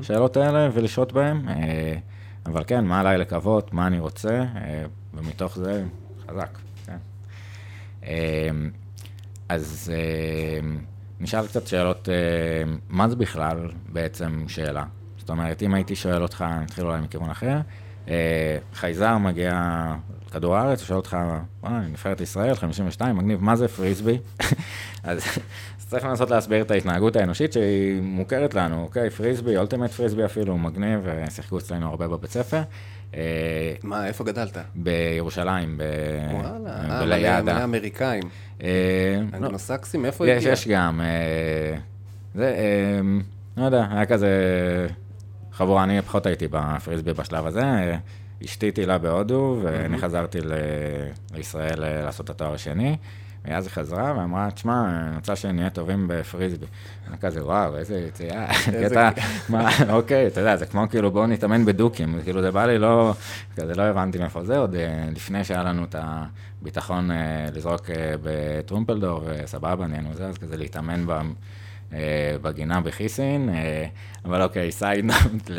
בשאלות האלה ולשהות בהן, אבל כן, מה עליי לקוות, מה אני רוצה, ומתוך זה חזק, כן. אז נשאל קצת שאלות, מה זה בכלל בעצם שאלה? זאת אומרת, אם הייתי שואל אותך, נתחיל אולי מכיוון אחר, אה, חייזר מגיע לכדור הארץ, שואל אותך, וואי, נבחרת ישראל, 52, מגניב, מה זה פריסבי? [LAUGHS] אז צריך לנסות להסביר את ההתנהגות האנושית שהיא מוכרת לנו, אוקיי, פריסבי, אולטימט פריסבי אפילו, מגניב, שיחקו אצלנו הרבה בבית ספר.
אה, מה, איפה גדלת?
בירושלים, ב...
וואלה, אה, אמריקאים. אנגלוסקסים, איפה
הגיע? יש, יש גם. זה, לא יודע, היה כזה... חבורה, אני פחות הייתי בפריסבי בשלב הזה. אשתי טילה בהודו, ואני חזרתי. לישראל אה, לעשות את התואר השני. ואז היא חזרה ואמרה, תשמע, אני רוצה שנהיה טובים בפריסבי. אני כזה, וואו, איזה יציאה, קטע, מה, אוקיי, אתה יודע, זה כמו כאילו, בואו נתאמן בדוקים, כאילו, זה בא לי לא, כזה לא הבנתי מאיפה זה, עוד אה, לפני שהיה לנו את הביטחון אה, לזרוק אה, בטרומפלדור, וסבבה, נהיינו זה, אז כזה להתאמן ב... בגינה בכיסין, אבל אוקיי, side note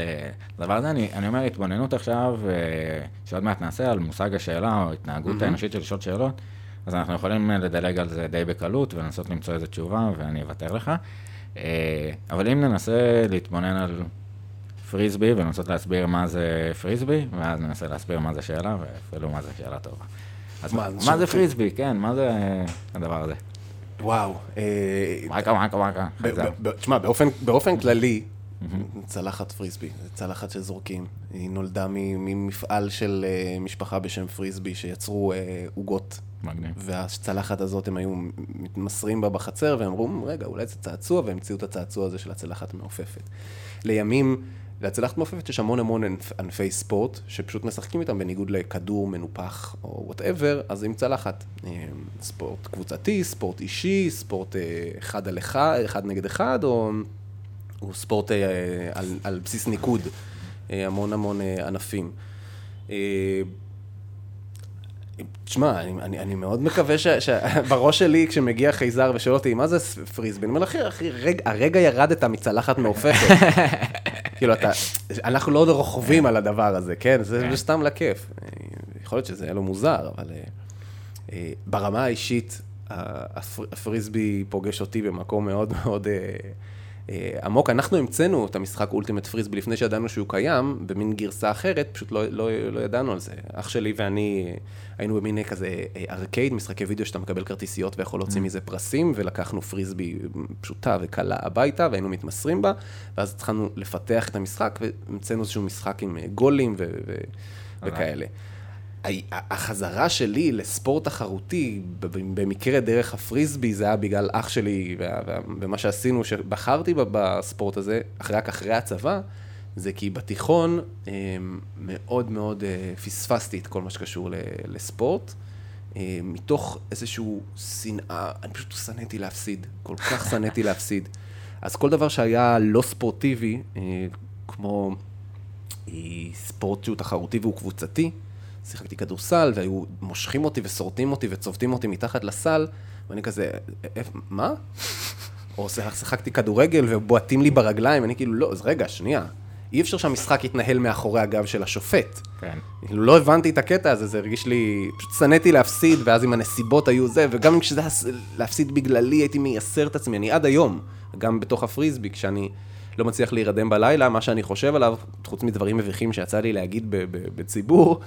לדבר הזה, אני, אני אומר התבוננות עכשיו, שעוד מעט נעשה על מושג השאלה או התנהגות האנושית של לשאול שאלות. אז אנחנו יכולים לדלג על זה די בקלות ולנסות למצוא איזו תשובה, ואני אוותר לך. אה, אבל אם ננסה להתבונן על פריסבי ולנסות להסביר מה זה פריסבי, ואז ננסה להסביר מה זה שאלה, ואפילו מה זה שאלה טובה. אז מה, מה זה פריסבי? כן, מה זה הדבר הזה?
וואו.
וואקה, וואקה, וואקה.
תשמע, באופן כללי, צלחת פריסבי, צלחת של זורקים. היא נולדה ממפעל של אה, משפחה בשם פריסבי, שיצרו אה, עוגות
מגניב.
והצלחת הזאת, הם היו מתמסרים בה בחצר, והם אמרו, רגע, אולי זה צעצוע, והמציאו את הצעצוע הזה של הצלחת המעופפת. לימים, לצלחת מעופפת יש המון המון ענפי ספורט, שפשוט משחקים איתם בניגוד לכדור מנופח או whatever, אז עם צלחת. אה, ספורט קבוצתי, ספורט אישי, ספורט אה, אחד על אחד, אחד נגד אחד, או, או ספורט אה, על, על בסיס ניקוד. המון המון ענפים. תשמע, אני, אני, אני מאוד מקווה שבראש [LAUGHS] שלי, כשמגיע חייזר ושואל אותי, מה זה פריסבי? אני אומר, אחי, אחי, רג, הרגע ירדת מצלחת מעופפת. [LAUGHS] כאילו, אתה, אנחנו לא רוכבים על הדבר הזה, כן? זה, סתם לכיף. יכול להיות שזה יהיה לו מוזר, אבל uh, uh, ברמה האישית, הפר, הפריסבי פוגש אותי במקום מאוד מאוד... אה, עמוק. אנחנו המצאנו את המשחק אולטימט פריסבי לפני שידענו שהוא קיים, במין גרסה אחרת, פשוט לא, לא, לא ידענו על זה. אח שלי ואני היינו במין כזה אה, ארקייד, משחקי וידאו שאתה מקבל כרטיסיות ויכול להוציא mm. מזה פרסים, ולקחנו פריסבי פשוטה וקלה הביתה, והיינו מתמסרים בה, ואז התחלנו לפתח את המשחק, והמצאנו איזשהו משחק עם אה, גולים ו- ו- וכאלה. החזרה שלי לספורט תחרותי, במקרה דרך הפריסבי, זה היה בגלל אח שלי ומה שעשינו, שבחרתי בספורט הזה, רק אחרי הצבא, זה כי בתיכון אמ, מאוד מאוד אה, פספסתי את כל מה שקשור לספורט. אה, מתוך איזושהי שנאה, אני פשוט שנאתי להפסיד, כל כך [LAUGHS] שנאתי להפסיד. אז כל דבר שהיה לא ספורטיבי, אה, כמו ספורט שהוא תחרותי והוא קבוצתי, שיחקתי כדורסל, והיו מושכים אותי ושורטים אותי וצובטים אותי מתחת לסל, ואני כזה, מה? או שיחקתי כדורגל ובועטים לי ברגליים, אני כאילו, לא, אז רגע, שנייה. אי אפשר שהמשחק יתנהל מאחורי הגב של השופט.
כן.
כאילו, לא הבנתי את הקטע הזה, זה הרגיש לי, פשוט שנאתי להפסיד, ואז אם הנסיבות היו זה, וגם כשזה היה להפסיד בגללי, הייתי מייסר את עצמי, אני עד היום, גם בתוך הפריסבי, כשאני לא מצליח להירדם בלילה, מה שאני חושב עליו, חוץ מדברים מביכים שיצא לי להגיד בציבור,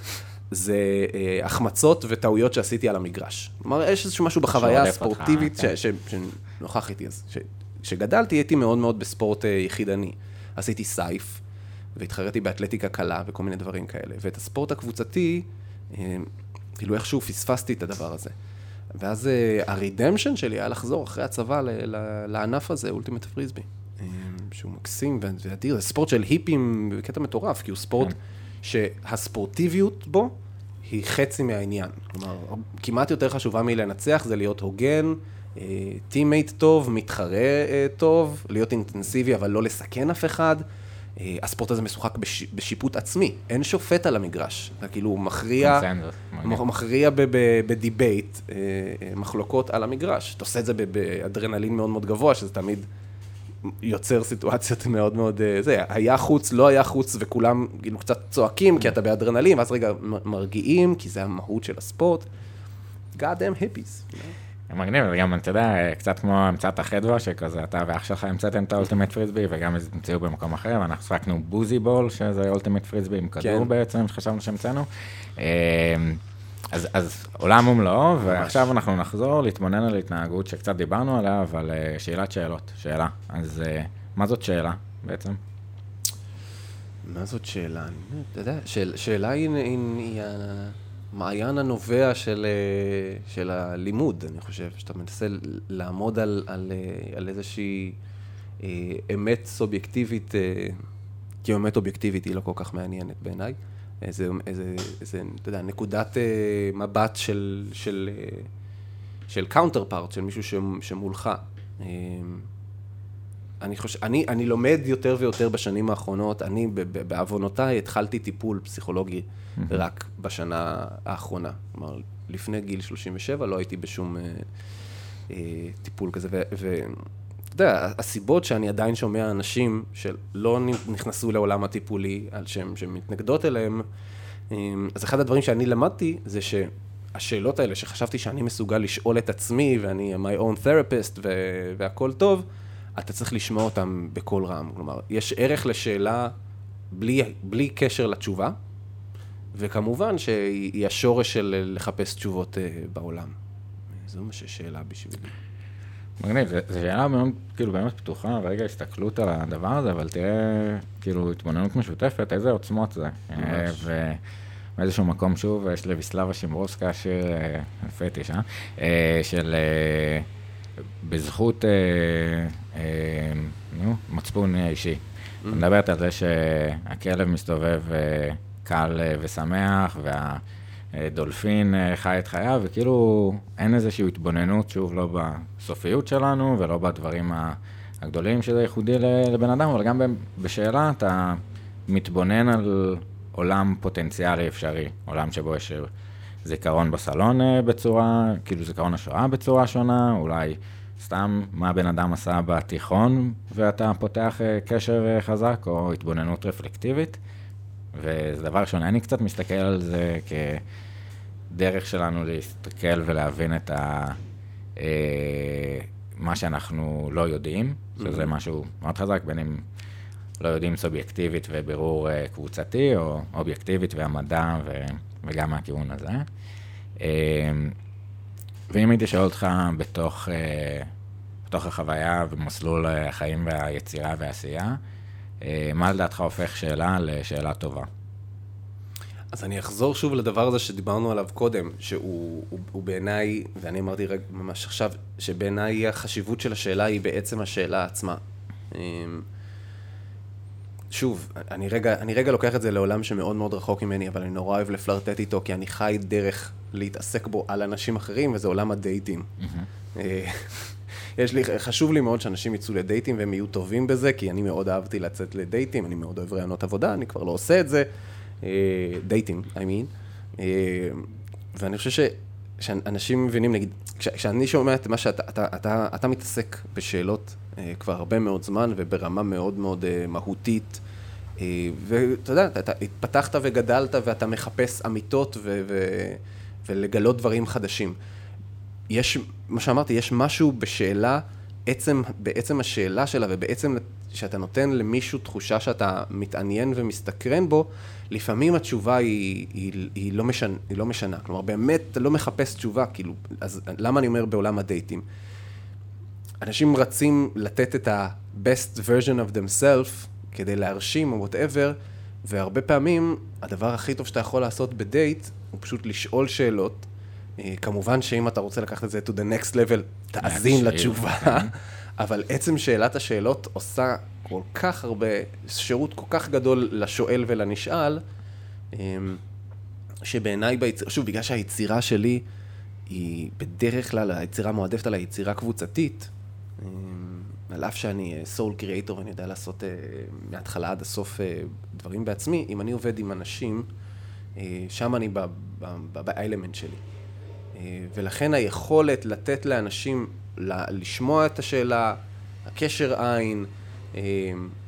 זה אה, החמצות וטעויות שעשיתי על המגרש. כלומר, יש איזשהו משהו בחוויה הספורטיבית כן. שנוכח איתי אז. כשגדלתי הייתי מאוד מאוד בספורט אה, יחידני. עשיתי סייף, והתחרתי באתלטיקה קלה וכל מיני דברים כאלה. ואת הספורט הקבוצתי, אה, כאילו איכשהו פספסתי את הדבר הזה. ואז אה, ה redemption שלי היה לחזור אחרי הצבא לענף הזה, ultimate frisbee. שהוא מקסים ואדיר, זה ספורט של היפים בקטע מטורף, כי הוא ספורט כן. שהספורטיביות בו היא חצי מהעניין. כלומר, כמעט יותר חשובה מלנצח זה להיות הוגן, teammate טוב, מתחרה טוב, להיות אינטנסיבי אבל לא לסכן אף אחד. הספורט הזה משוחק בש, בשיפוט עצמי, אין שופט על המגרש. אתה כאילו מכריע, מכריע ב debate, מחלוקות על המגרש. אתה עושה את זה באדרנלין מאוד מאוד גבוה, שזה תמיד יוצר סיטואציות מאוד מאוד, זה, היה חוץ, לא היה חוץ, וכולם כאילו קצת צועקים, כי אתה באדרנלין, ואז רגע מרגיעים, כי זה המהות של הספורט. God damn hippies.
מגניב, וגם, אתה יודע, קצת כמו המצאת החדווה, שכזה אתה ואח שלך המצאתם את ה ultimate frisbee, וגם המציאו במקום אחר, ואנחנו שחקנו בוזי בול, שזה ultimate frisbee עם כדור כן. בעצם, שחשבנו שהמצאנו. אז, אז עולם ומלואו, ועכשיו אנחנו נחזור להתמונן על התנהגות שקצת דיברנו עליה, אבל אה, שאלת שאלות, שאלה. אז אה, מה זאת שאלה בעצם?
מה זאת שאלה? אתה יודע, שאלה היא... היא המעיין הנובע של, אה, של הלימוד, אני חושב, שאתה מנסה לעמוד על, על, על איזושהי אמת סובייקטיבית, כי אמת אובייקטיבית היא לא כל כך מעניינת בעיניי, איזה, איזה, איזה, אתה יודע, נקודת אה, מבט של, של, אה, של counterpart, של מישהו שמולך. אה, אני חושב, אני, אני לומד יותר ויותר בשנים האחרונות, אני בעוונותיי התחלתי טיפול פסיכולוגי mm-hmm. רק בשנה האחרונה. כלומר, לפני גיל 37 לא הייתי בשום אה, אה, טיפול כזה, ואתה יודע, הסיבות שאני עדיין שומע אנשים שלא נכנסו לעולם הטיפולי, על שהן מתנגדות אליהם, אה, אז אחד הדברים שאני למדתי זה ש... השאלות האלה שחשבתי שאני מסוגל לשאול את עצמי, ואני my own therapist והכל טוב, אתה צריך לשמוע אותם בקול רם. כלומר, יש ערך לשאלה בלי, בלי קשר לתשובה, וכמובן שהיא השורש של לחפש תשובות uh, בעולם. זו מה ששאלה בשבילי.
מגניב, זו שאלה מאוד, כאילו, באמת פתוחה, רגע הסתכלות על הדבר הזה, אבל תראה, כאילו, התבוננות משותפת, איזה עוצמות זה. ממש. ובאיזשהו מקום, שוב, יש לויסלבה שימברוסקה, שיר פטיש, אה? של... בזכות, אה, אה, נו, מצפון אישי. Mm-hmm. מדברת על זה שהכלב מסתובב אה, קל אה, ושמח, והדולפין אה, חי את חייו, וכאילו אין איזושהי התבוננות, שוב, לא בסופיות שלנו ולא בדברים הגדולים שזה ייחודי לבן אדם, אבל גם בשאלה אתה מתבונן על עולם פוטנציאלי אפשרי, עולם שבו יש זיכרון בסלון אה, בצורה, כאילו זיכרון השואה בצורה שונה, אולי סתם מה בן אדם עשה בתיכון ואתה פותח אה, קשר אה, חזק או התבוננות רפלקטיבית, וזה דבר שונה. אני קצת מסתכל על זה כדרך שלנו להסתכל ולהבין את ה... מה שאנחנו לא יודעים, שזה. משהו מאוד חזק, בין אם לא יודעים סובייקטיבית ובירור קבוצתי, או אובייקטיבית והמדע ו... וגם מהכיוון הזה. אמ, ואם הייתי שואל אותך בתוך, אה, בתוך החוויה ומסלול החיים והיצירה והעשייה, אה, מה לדעתך הופך שאלה לשאלה טובה?
אז אני אחזור שוב לדבר הזה שדיברנו עליו קודם, שהוא הוא, הוא בעיניי, ואני אמרתי רק ממש עכשיו, שבעיניי החשיבות של השאלה היא בעצם השאלה עצמה. אמ, שוב, אני רגע, אני רגע לוקח את זה לעולם שמאוד מאוד רחוק ממני, אבל אני נורא אוהב לפלרטט איתו, כי אני חי דרך להתעסק בו על אנשים אחרים, וזה עולם הדייטים. יש לי, חשוב לי מאוד שאנשים יצאו לדייטים והם יהיו טובים בזה, כי אני מאוד אהבתי לצאת לדייטים, אני מאוד אוהב רעיונות עבודה, אני כבר לא עושה את זה. אה, דייטים, I mean. אה, ואני חושב ש... שאנשים מבינים, נגיד, כשאני שומע את מה שאתה, אתה, אתה, אתה מתעסק בשאלות אה, כבר הרבה מאוד זמן וברמה מאוד מאוד אה, מהותית, אה, ואתה יודע, אתה התפתחת וגדלת ואתה מחפש אמיתות ו, ו, ולגלות דברים חדשים. יש, מה שאמרתי, יש משהו בשאלה, עצם, בעצם השאלה שלה ובעצם שאתה נותן למישהו תחושה שאתה מתעניין ומסתקרן בו, לפעמים התשובה היא, היא, היא, לא, משנה, היא לא משנה. כלומר, באמת אתה לא מחפש תשובה, כאילו, אז למה אני אומר בעולם הדייטים? אנשים רצים לתת את ה-best version of themselves כדי להרשים או whatever, והרבה פעמים הדבר הכי טוב שאתה יכול לעשות בדייט הוא פשוט לשאול שאלות. אה, כמובן שאם אתה רוצה לקחת את זה to the next level, תאזין לתשובה, כן. [LAUGHS] אבל עצם שאלת השאלות עושה כל כך הרבה, שירות כל כך גדול לשואל ולנשאל, אמ, שבעיניי. שוב, בגלל שהיצירה שלי היא בדרך כלל, היצירה מועדפת על היצירה קבוצתית, אמ, על אף שאני סול קריאייטור ואני יודע לעשות אה, מההתחלה עד הסוף אה, דברים בעצמי, אם אני עובד עם אנשים, שם אני באלמנט שלי. ולכן היכולת לתת לאנשים לשמוע את השאלה, הקשר עין,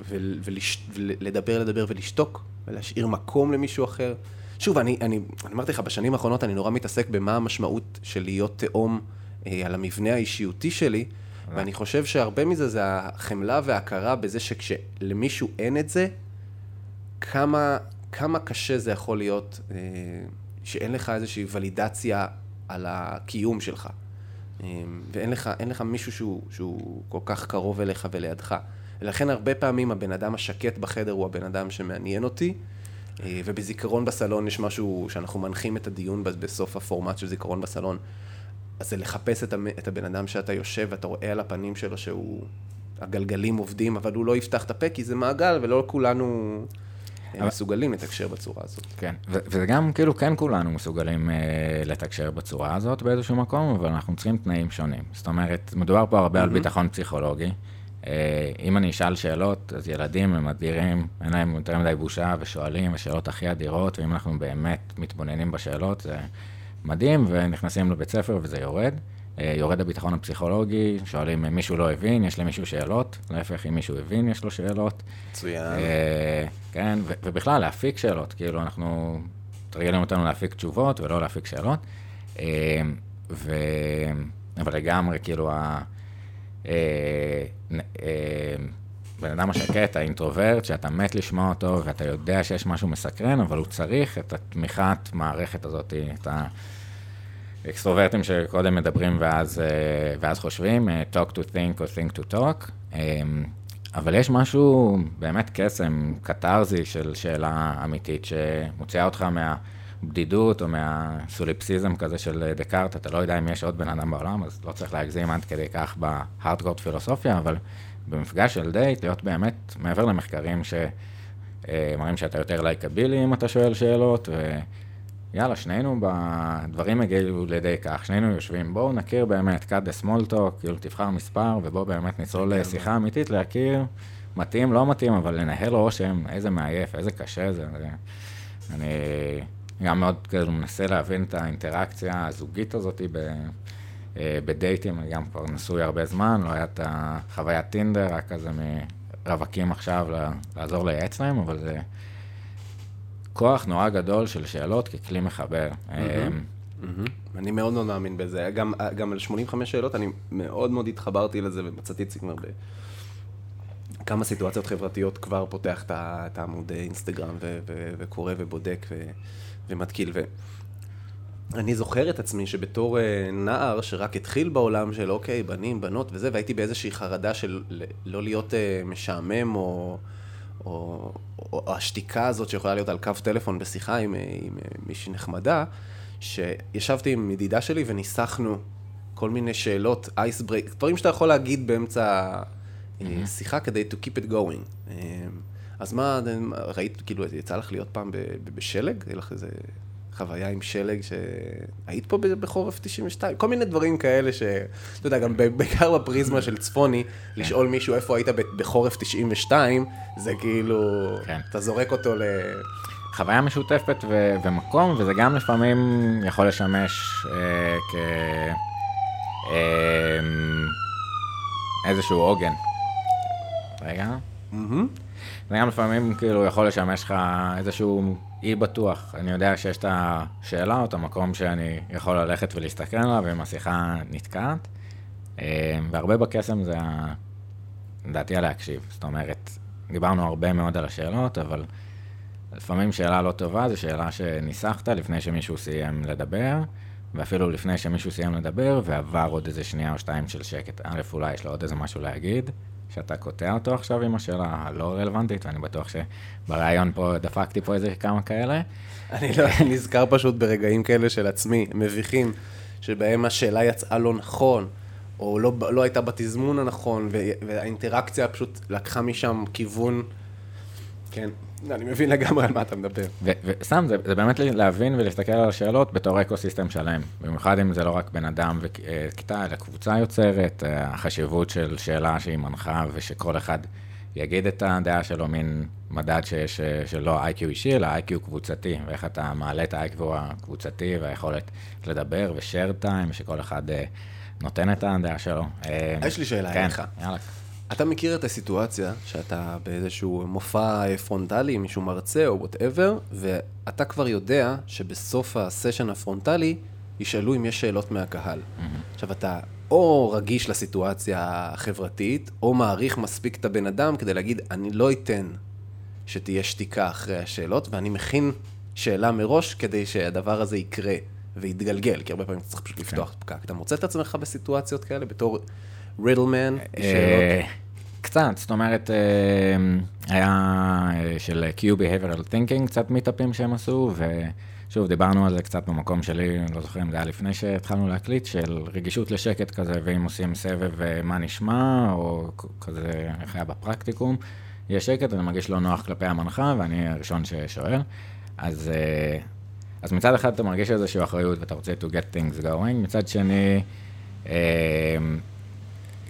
ולדבר, לדבר ולשתוק, ולהשאיר מקום למישהו אחר. שוב, אני, אני, אני אמרתי לך, בשנים האחרונות אני נורא מתעסק במה המשמעות של להיות תאום אה, על המבנה האישיותי שלי, ואני חושב שהרבה מזה זה החמלה וההכרה בזה שכשלמישהו אין את זה, כמה, כמה קשה זה יכול להיות אה, שאין לך איזושהי ולידציה על הקיום שלך. אה, ואין לך, לך מישהו שהוא, שהוא כל כך קרוב אליך ולידך. ולכן הרבה פעמים הבן אדם השקט בחדר הוא הבן אדם שמעניין אותי, אה, ובזיכרון בסלון יש משהו שאנחנו מנחים את הדיון בסוף הפורמט של זיכרון בסלון. אז זה לחפש את הבן אדם שאתה יושב ואתה רואה על הפנים שלו שהוא... הגלגלים עובדים, אבל הוא לא יפתח את הפה כי זה מעגל ולא כולנו... הם מסוגלים לתקשר בצורה הזאת.
כן, ו- וזה גם כאילו כן כולנו מסוגלים אה, לתקשר בצורה הזאת באיזשהו מקום, אבל אנחנו צריכים תנאים שונים. זאת אומרת, מדובר פה הרבה על ביטחון פסיכולוגי. אה, אם אני אשאל שאלות, אז ילדים הם אדירים, אין להם יותר מדי בושה ושואלים, ושאלות הכי אדירות, ואם אנחנו באמת מתבוננים בשאלות, זה מדהים, ונכנסים לבית ספר וזה יורד. אה, יורד הביטחון הפסיכולוגי, שואלים אם מישהו לא הבין, יש למישהו שאלות, להפך, אם מישהו הבין, יש לו שאלות.
מצוין.
אה, כן, ו- ובכלל, להפיק שאלות, כאילו, אנחנו, תרגלים אותנו להפיק תשובות ולא להפיק שאלות. אה, ו... אבל לגמרי, כאילו, ה... בן אדם השקט, האינטרוברט, שאתה מת לשמוע אותו ואתה יודע שיש משהו מסקרן, אבל הוא צריך את התמיכת מערכת הזאת, את ה... אקסטרוברטים שקודם מדברים ואז, אה, ואז חושבים, אה, talk to think or think to talk, אה, אבל יש משהו באמת קסם, קתרזי של שאלה אמיתית, שמוציאה אותך מהבדידות או מהסוליפסיזם כזה של דקארט, אתה לא יודע אם יש עוד בן אדם בעולם, אז לא צריך להגזים עד כדי כך בהארדקורט פילוסופיה, אבל במפגש של דייט, להיות באמת מעבר למחקרים שמראים שאתה יותר likeable אם אתה שואל שאלות, ו... יאללה, שנינו בדברים הגיעו לידי כך, שנינו יושבים, בואו נכיר באמת, cut the small talk, כאילו תבחר מספר, ובואו באמת נצלול לשיחה אמיתית, להכיר, מתאים, לא מתאים, אבל לנהל רושם, איזה מעייף, איזה קשה זה. אני גם מאוד כאילו מנסה להבין את האינטראקציה הזוגית הזאת ב, אה, בדייטים, אני גם כבר נשוי הרבה זמן, לא היה את החוויית טינדר, רק כזה מרווקים עכשיו לעזור לייעץ להם, אבל זה... כוח נורא גדול של שאלות ככלי מחבר. אמ.
אני מאוד מאוד מאמין בזה. גם, גם על 85 שאלות, אני מאוד מאוד התחברתי לזה ומצאתי את זה כבר בכמה סיטואציות חברתיות כבר פותח את העמוד אינסטגרם ו- ו- וקורא ובודק ו- ומתקיל. ואני זוכר את עצמי שבתור אה, נער שרק התחיל בעולם של אוקיי, בנים, בנות וזה, והייתי באיזושהי חרדה של לא להיות אה, משעמם או... או, או, השתיקה הזאת שיכולה להיות על קו טלפון בשיחה עם, אה, עם אה, מישהי נחמדה, שישבתי עם ידידה שלי וניסחנו כל מיני שאלות, אייס ברייק, דברים שאתה יכול להגיד באמצע mm-hmm. שיחה כדי to keep it going. אה, אז מה, ראית, כאילו, יצא לך להיות פעם בשלג? היה לך איזה חוויה עם שלג שהיית פה בחורף 92? כל מיני דברים כאלה ש... אתה יודע, גם בעיקר בפריזמה של צפוני, לשאול מישהו איפה היית בחורף 92, זה כאילו...
כן.
אתה זורק אותו ל...
חוויה משותפת ו- ומקום, וזה גם לפעמים יכול לשמש אה, כ... אה, איזשהו עוגן. רגע.
מהמם.
זה גם לפעמים כאילו יכול לשמש לך איזשהו אי בטוח. אני יודע שיש את השאלה או את המקום שאני יכול ללכת ולהסתכל עליו, אם השיחה נתקעת. אה, והרבה בקסם זה, לדעתי, הלהקשיב. זאת אומרת, דיברנו הרבה מאוד על השאלות, אבל לפעמים שאלה לא טובה זו שאלה שניסחת לפני שמישהו סיים לדבר, ואפילו לפני שמישהו סיים לדבר, ועבר עוד איזה שנייה או שתיים של שקט. א', אולי יש לו עוד איזה משהו להגיד, שאתה קוטע אותו עכשיו עם השאלה הלא רלוונטית, ואני בטוח שבריאיון פה דפקתי פה איזה כמה כאלה.
אני לא נזכר פשוט ברגעים כאלה של עצמי, מביכים, שבהם השאלה יצאה לא נכון, או לא, לא הייתה בתזמון הנכון, והאינטראקציה פשוט לקחה משם כיוון, כן, אני מבין לגמרי על מה אתה מדבר.
וסתם, זה, זה באמת להבין ולהסתכל על השאלות בתור ecosystem שלם. במיוחד אם זה לא רק בן אדם וכיתה, אלא קבוצה יוצרת, אה, החשיבות של שאלה שהיא מנחה ושכל אחד יגיד את הדעה שלו, מין מדד שיש, אה, שלא IQ אישי, אלא IQ קבוצתי, ואיך אתה מעלה את ה IQ הקבוצתי והיכולת לדבר ו-share time, שכל אחד אה, נותן את הדעה שלו. אה,
יש לי שאלה
כן,
אליך.
יאללה.
אתה מכיר את הסיטואציה שאתה באיזשהו מופע פרונטלי עם מישהו מרצה או whatever, ואתה כבר יודע שבסוף הסשן הפרונטלי ישאלו אם יש שאלות מהקהל. עכשיו, אתה או רגיש לסיטואציה החברתית, או מעריך מספיק את הבן אדם כדי להגיד, אני לא אתן שתהיה שתיקה אחרי השאלות, ואני מכין שאלה מראש כדי שהדבר הזה יקרה ויתגלגל, כי הרבה פעמים אתה צריך פשוט לפתוח פקק. אתה מוצא את עצמך בסיטואציות כאלה בתור רידלמן,
אה, קצת, זאת אומרת, אה, היה אה, של Q Behavioral Thinking, קצת מיטאפים שהם עשו, ושוב, דיברנו על זה קצת במקום שלי, לא זוכר אם זה היה לפני שהתחלנו להקליט, של רגישות לשקט כזה, ואם עושים סבב מה נשמע, או כזה, איך היה בפרקטיקום. יש שקט, אני מרגיש לא נוח כלפי המנחה, ואני הראשון ששואל. אז, אז מצד אחד אתה מרגיש איזושהי אחריות ואתה רוצה to get things going, מצד שני,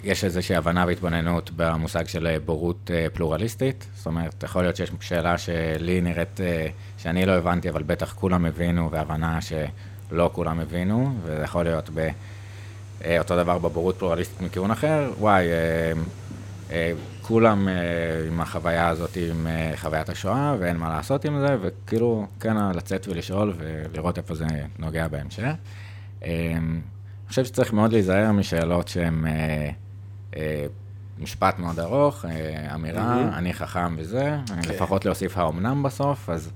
יש איזושהי הבנה והתבוננות במושג של בורות אה, פלורליסטית. זאת אומרת, יכול להיות שיש שאלה שלי נראית, שאני לא הבנתי, אבל בטח כולם הבינו, והבנה שלא כולם הבינו, וזה יכול להיות ב... אותו דבר בבורות פלורליסטית מכיוון אחר, וואי, אה, כולם אה, עם החוויה הזאת, עם אה, חוויית השואה, ואין מה לעשות עם זה, וכאילו, כן, לצאת ולשאול ולראות איפה זה נוגע בהמשך. אני חושב שצריך מאוד להיזהר משאלות שהן משפט מאוד ארוך, אמירה, mm-hmm. אני חכם וזה, okay. כן. לפחות להוסיף האומנם בסוף, אז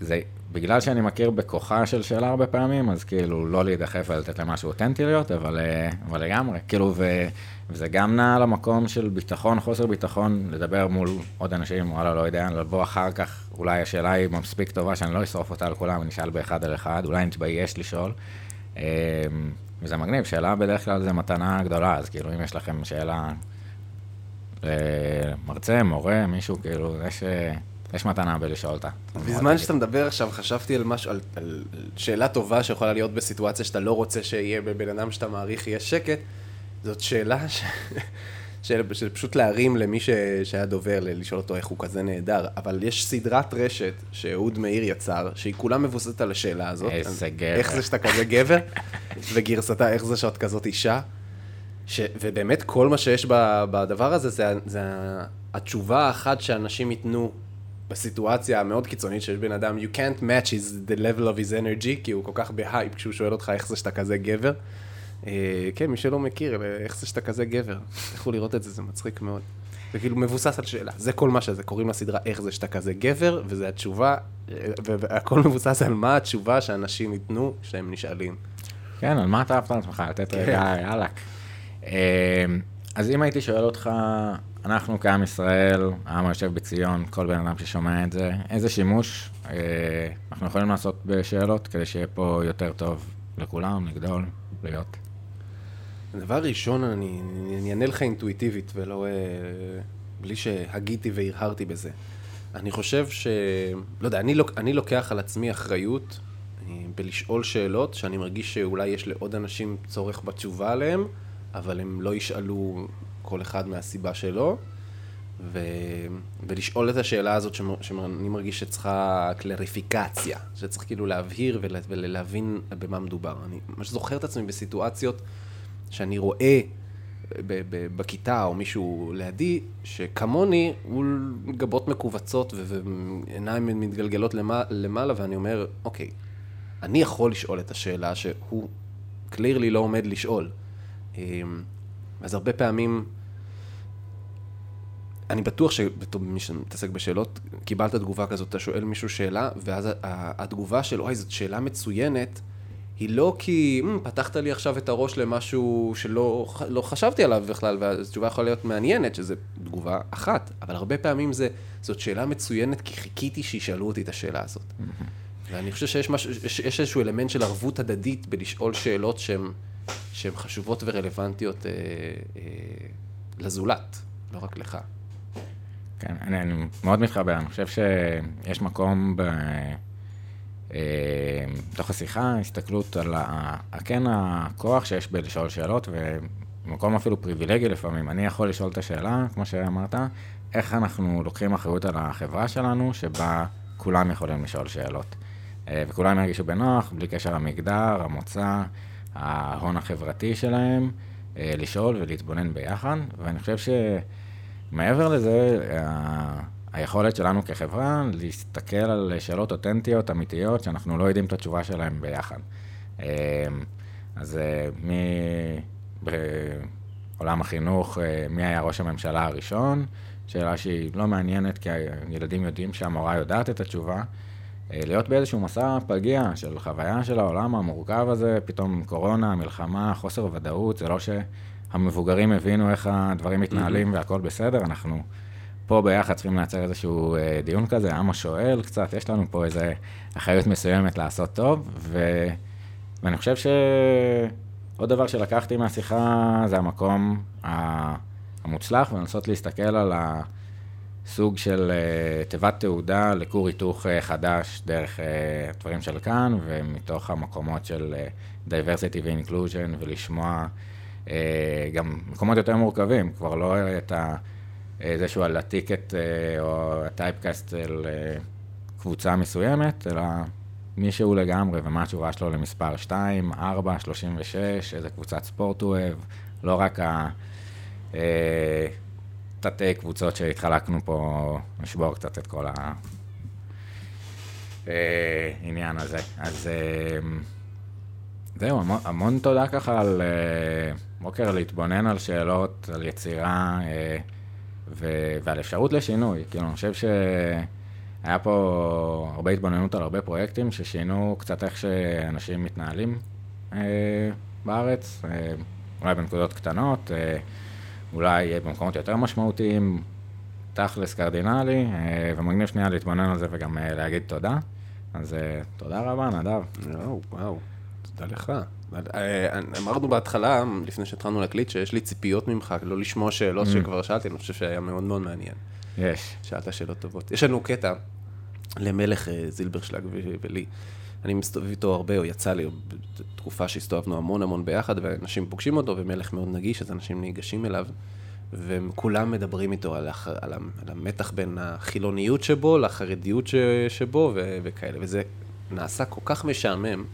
זה, בגלל שאני מכיר בכוחה של שאלה הרבה פעמים, אז כאילו לא להידחף ולתת למשהו אותנטי להיות, אבל, אבל לגמרי, כאילו, ו... וזה גם נע למקום של ביטחון, חוסר ביטחון, לדבר מול עוד אנשים, וואלה, לא יודע, לבוא אחר כך, אולי השאלה היא מספיק טובה שאני לא אשרוף אותה על כולם, אני אשאל באחד על אחד, אולי אני אתבייש לשאול. וזה מגניב, שאלה בדרך כלל זה מתנה גדולה, אז כאילו, אם יש לכם שאלה למרצה, מורה, מישהו, כאילו, יש, יש מתנה בלשאול אותה.
בזמן שאתה מדבר עכשיו, חשבתי על משהו, על, על שאלה טובה שיכולה להיות בסיטואציה שאתה לא רוצה שיהיה בבן אדם שאתה מעריך יהיה שקט. זאת שאלה ש... של, של פשוט להרים למי ש... שהיה דובר, לשאול אותו איך הוא כזה נהדר. אבל יש סדרת רשת שאהוד מאיר יצר, שהיא כולה מבוססת על השאלה הזאת.
איזה גבר.
איך זה שאתה כזה גבר, [LAUGHS] וגרסתה איך זה שאת כזאת אישה. ש... ובאמת כל מה שיש בדבר הזה זה, זה התשובה האחת שאנשים ייתנו בסיטואציה המאוד קיצונית שיש בן אדם, you can't match his, the level of his energy, כי הוא כל כך בהייפ כשהוא שואל אותך איך זה שאתה כזה גבר. אה, כן, מי שלא מכיר, איך זה שאתה כזה גבר. [LAUGHS] תלכו לראות את זה, זה מצחיק מאוד. זה כאילו מבוסס על שאלה, זה כל מה שזה, קוראים לסדרה איך זה שאתה כזה גבר, וזה התשובה, והכל מבוסס על מה התשובה שאנשים ייתנו כשהם נשאלים.
כן, על מה אתה אהבת על עצמך, לתת כן. רגע, יאללה. אה, אז אם הייתי שואל אותך, אנחנו כעם ישראל, העם היושב בציון, כל בן אדם ששומע את זה, איזה שימוש אה, אנחנו יכולים לעשות בשאלות כדי שיהיה פה יותר טוב לכולם, לגדול, להיות?
דבר ראשון, אני, אני אענה לך אינטואיטיבית ולא... אה, בלי שהגיתי והרהרתי בזה. אני חושב ש... לא יודע, אני, לוק, אני לוקח על עצמי אחריות אה, בלשאול שאלות שאני מרגיש שאולי יש לעוד אנשים צורך בתשובה עליהן, אבל הם לא ישאלו כל אחד מהסיבה שלו. ו... ולשאול את השאלה הזאת שאני מרגיש שצריכה קלריפיקציה, שצריך כאילו להבהיר ולהבין במה מדובר. אני ממש זוכר את עצמי בסיטואציות שאני רואה בכיתה או מישהו לידי, שכמוני הוא גבות מכווצות ועיניים מתגלגלות למעלה, ואני אומר, אוקיי, אני יכול לשאול את השאלה שהוא קלירלי לא עומד לשאול. אמ, אז הרבה פעמים, אני בטוח שבתור מי שמתעסק בשאלות, קיבלת תגובה כזאת, אתה שואל מישהו שאלה, ואז התגובה של, אוי, זאת שאלה מצוינת, היא לא כי mm, פתחת לי עכשיו את הראש למשהו שלא לא חשבתי עליו בכלל, והתשובה יכולה להיות מעניינת, שזו תגובה אחת, אבל הרבה פעמים זה, זאת שאלה מצוינת כי חיכיתי שישאלו אותי את השאלה הזאת. ואני חושב שיש משהו, יש, איזשהו אלמנט של ערבות הדדית בלשאול שאלות שהן חשובות ורלוונטיות אה, אה, לזולת, לא רק לך.
כן, אני, אני מאוד מתחבר, אני חושב שיש מקום ב... בתוך השיחה, הסתכלות על כן הכוח שיש בלשאול שאלות, ומקום אפילו פריבילגי לפעמים. אני יכול לשאול את השאלה, כמו שאמרת, איך אנחנו לוקחים אחריות על החברה שלנו, שבה כולם יכולים לשאול שאלות. אה, וכולם ירגישו בנוח, בלי קשר למגדר, המוצא, ההון החברתי שלהם, אה, לשאול ולהתבונן ביחד. ואני חושב שמעבר לזה, היכולת שלנו כחברה להסתכל על שאלות אותנטיות, אמיתיות, שאנחנו לא יודעים את התשובה שלהן ביחד. אמ, אז אה, מי... בעולם החינוך, אה, מי היה ראש הממשלה הראשון? שאלה שהיא לא מעניינת, כי הילדים יודעים שהמורה יודעת את התשובה. אה, להיות באיזשהו מסע פגיע של חוויה של העולם המורכב הזה, פתאום קורונה, מלחמה, חוסר ודאות, זה לא שהמבוגרים הבינו איך הדברים מתנהלים והכל בסדר, אנחנו פה ביחד צריכים לייצר איזשהו אה, דיון כזה, העם השואל קצת, יש לנו פה איזו אחריות מסוימת לעשות טוב, ו... ואני חושב שעוד דבר שלקחתי מהשיחה זה המקום המוצלח, ולנסות להסתכל על סוג של uh, תיבת תעודה לכור היתוך uh, חדש דרך uh, דברים של כאן, ומתוך המקומות של diversity ו-inclusion, ולשמוע גם מקומות יותר מורכבים, כבר לא את ה... איזשהו על הטיקט uh, או הטייפקאסט של uh, קבוצה מסוימת, אלא מישהו לגמרי, ומה התשובה שלו למספר 2, 4, 36, איזה קבוצת ספורט הוא אוהב, לא רק ה... אה, תתי קבוצות שהתחלקנו פה, נשבור קצת את כל העניין אה, הזה. אז אה, זהו, המון, המון תודה ככה על בוקר להתבונן על שאלות, על יצירה ו, ועל אפשרות לשינוי. כאילו, אני חושב ש... היה פה הרבה התבוננות על הרבה פרויקטים ששינו קצת איך שאנשים מתנהלים אה, בארץ, אה, אולי בנקודות קטנות, אה, אולי במקומות יותר משמעותיים, תכלס קרדינלי, אה, ומגניב שנייה להתבונן על זה וגם אה, להגיד תודה. אז אה, תודה רבה, נדב.
וואו, וואו, תודה לך. אה, אמרנו בהתחלה, לפני שהתחלנו להקליט, שיש לי ציפיות ממך, לא לשמוע שאלות mm. שכבר שאלתי, אני חושב שהיה מאוד מאוד מעניין.
יש.
שאלת שאלות טובות. יש לנו קטע למלך אה, זילברשלג ולי. אני מסתובב איתו הרבה, או יצא לי, בתקופה שהסתובבנו המון המון ביחד, ואנשים פוגשים אותו, ומלך מאוד נגיש, אז אנשים ניגשים אליו, וכולם מדברים איתו על, הח... על, על המתח בין החילוניות שבו לחרדיות ש... שבו, ו... וכאלה. וזה נעשה כל כך משעמם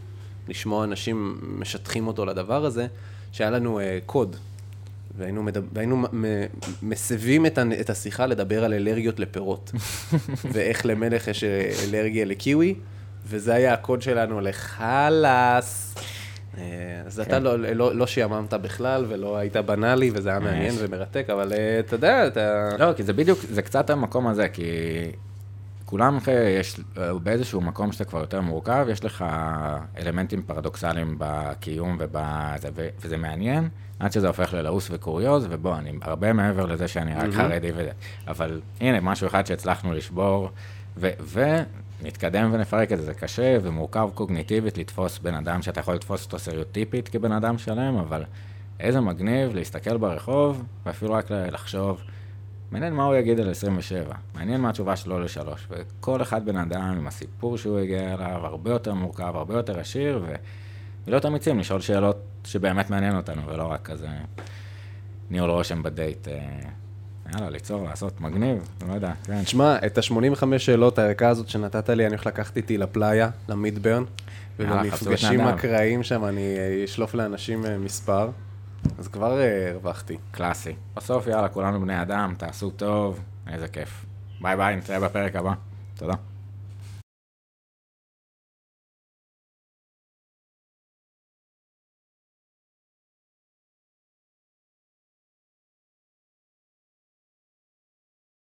לשמוע אנשים משטחים אותו לדבר הזה, שהיה לנו uh, קוד והיינו, מדבר, והיינו מסבים את, את השיחה לדבר על אלרגיות לפירות. [LAUGHS] ואיך למלך יש אלרגיה לקיווי, וזה היה הקוד שלנו לחלאס. אה, אז אתה כן. לא, לא, לא שיממת בכלל, ולא היית בנאלי, וזה היה מעניין ומרתק, אבל אה, אתה יודע, אתה...
לא, כי זה בדיוק, זה קצת המקום הזה, כי כולם, יש, באיזשהו מקום שאתה כבר יותר מורכב, יש לך אלמנטים פרדוקסליים בקיום ובזה, וזה מעניין, עד שזה הופך ללעוס וקוריוז, ובוא, אני הרבה מעבר לזה שאני רק חרדי וזה. אבל הנה, משהו אחד שהצלחנו לשבור, ונתקדם ונפרק את זה. זה קשה ומורכב קוגניטיבית לתפוס בן אדם שאתה יכול לתפוס אותו סטריאוטיפית כבן אדם שלם, אבל איזה מגניב להסתכל ברחוב, ואפילו רק לחשוב. מעניין מה הוא יגיד על 27, מעניין מה התשובה שלו לשלוש, וכל אחד בן אדם עם הסיפור שהוא הגיע אליו, הרבה יותר מורכב, הרבה יותר עשיר. ולהיות אמיצים, לשאול שאלות שבאמת מעניין אותנו, ולא רק כזה ניהול רושם בדייט. אה, יאללה, ליצור, לעשות, מגניב, לא יודע, כן.
שמע, את ה-85 שאלות הערכה הזאת שנתת לי, אני הולך לקחת איתי ל playa, למידברן, ובמפגשים אקראיים שם אני אשלוף לאנשים אה, מספר. אז כבר אה, הרווחתי.
קלאסי. בסוף, יאללה, כולנו בני אדם, תעשו טוב, איזה כיף. ביי ביי, נתראה בפרק הבא. תודה.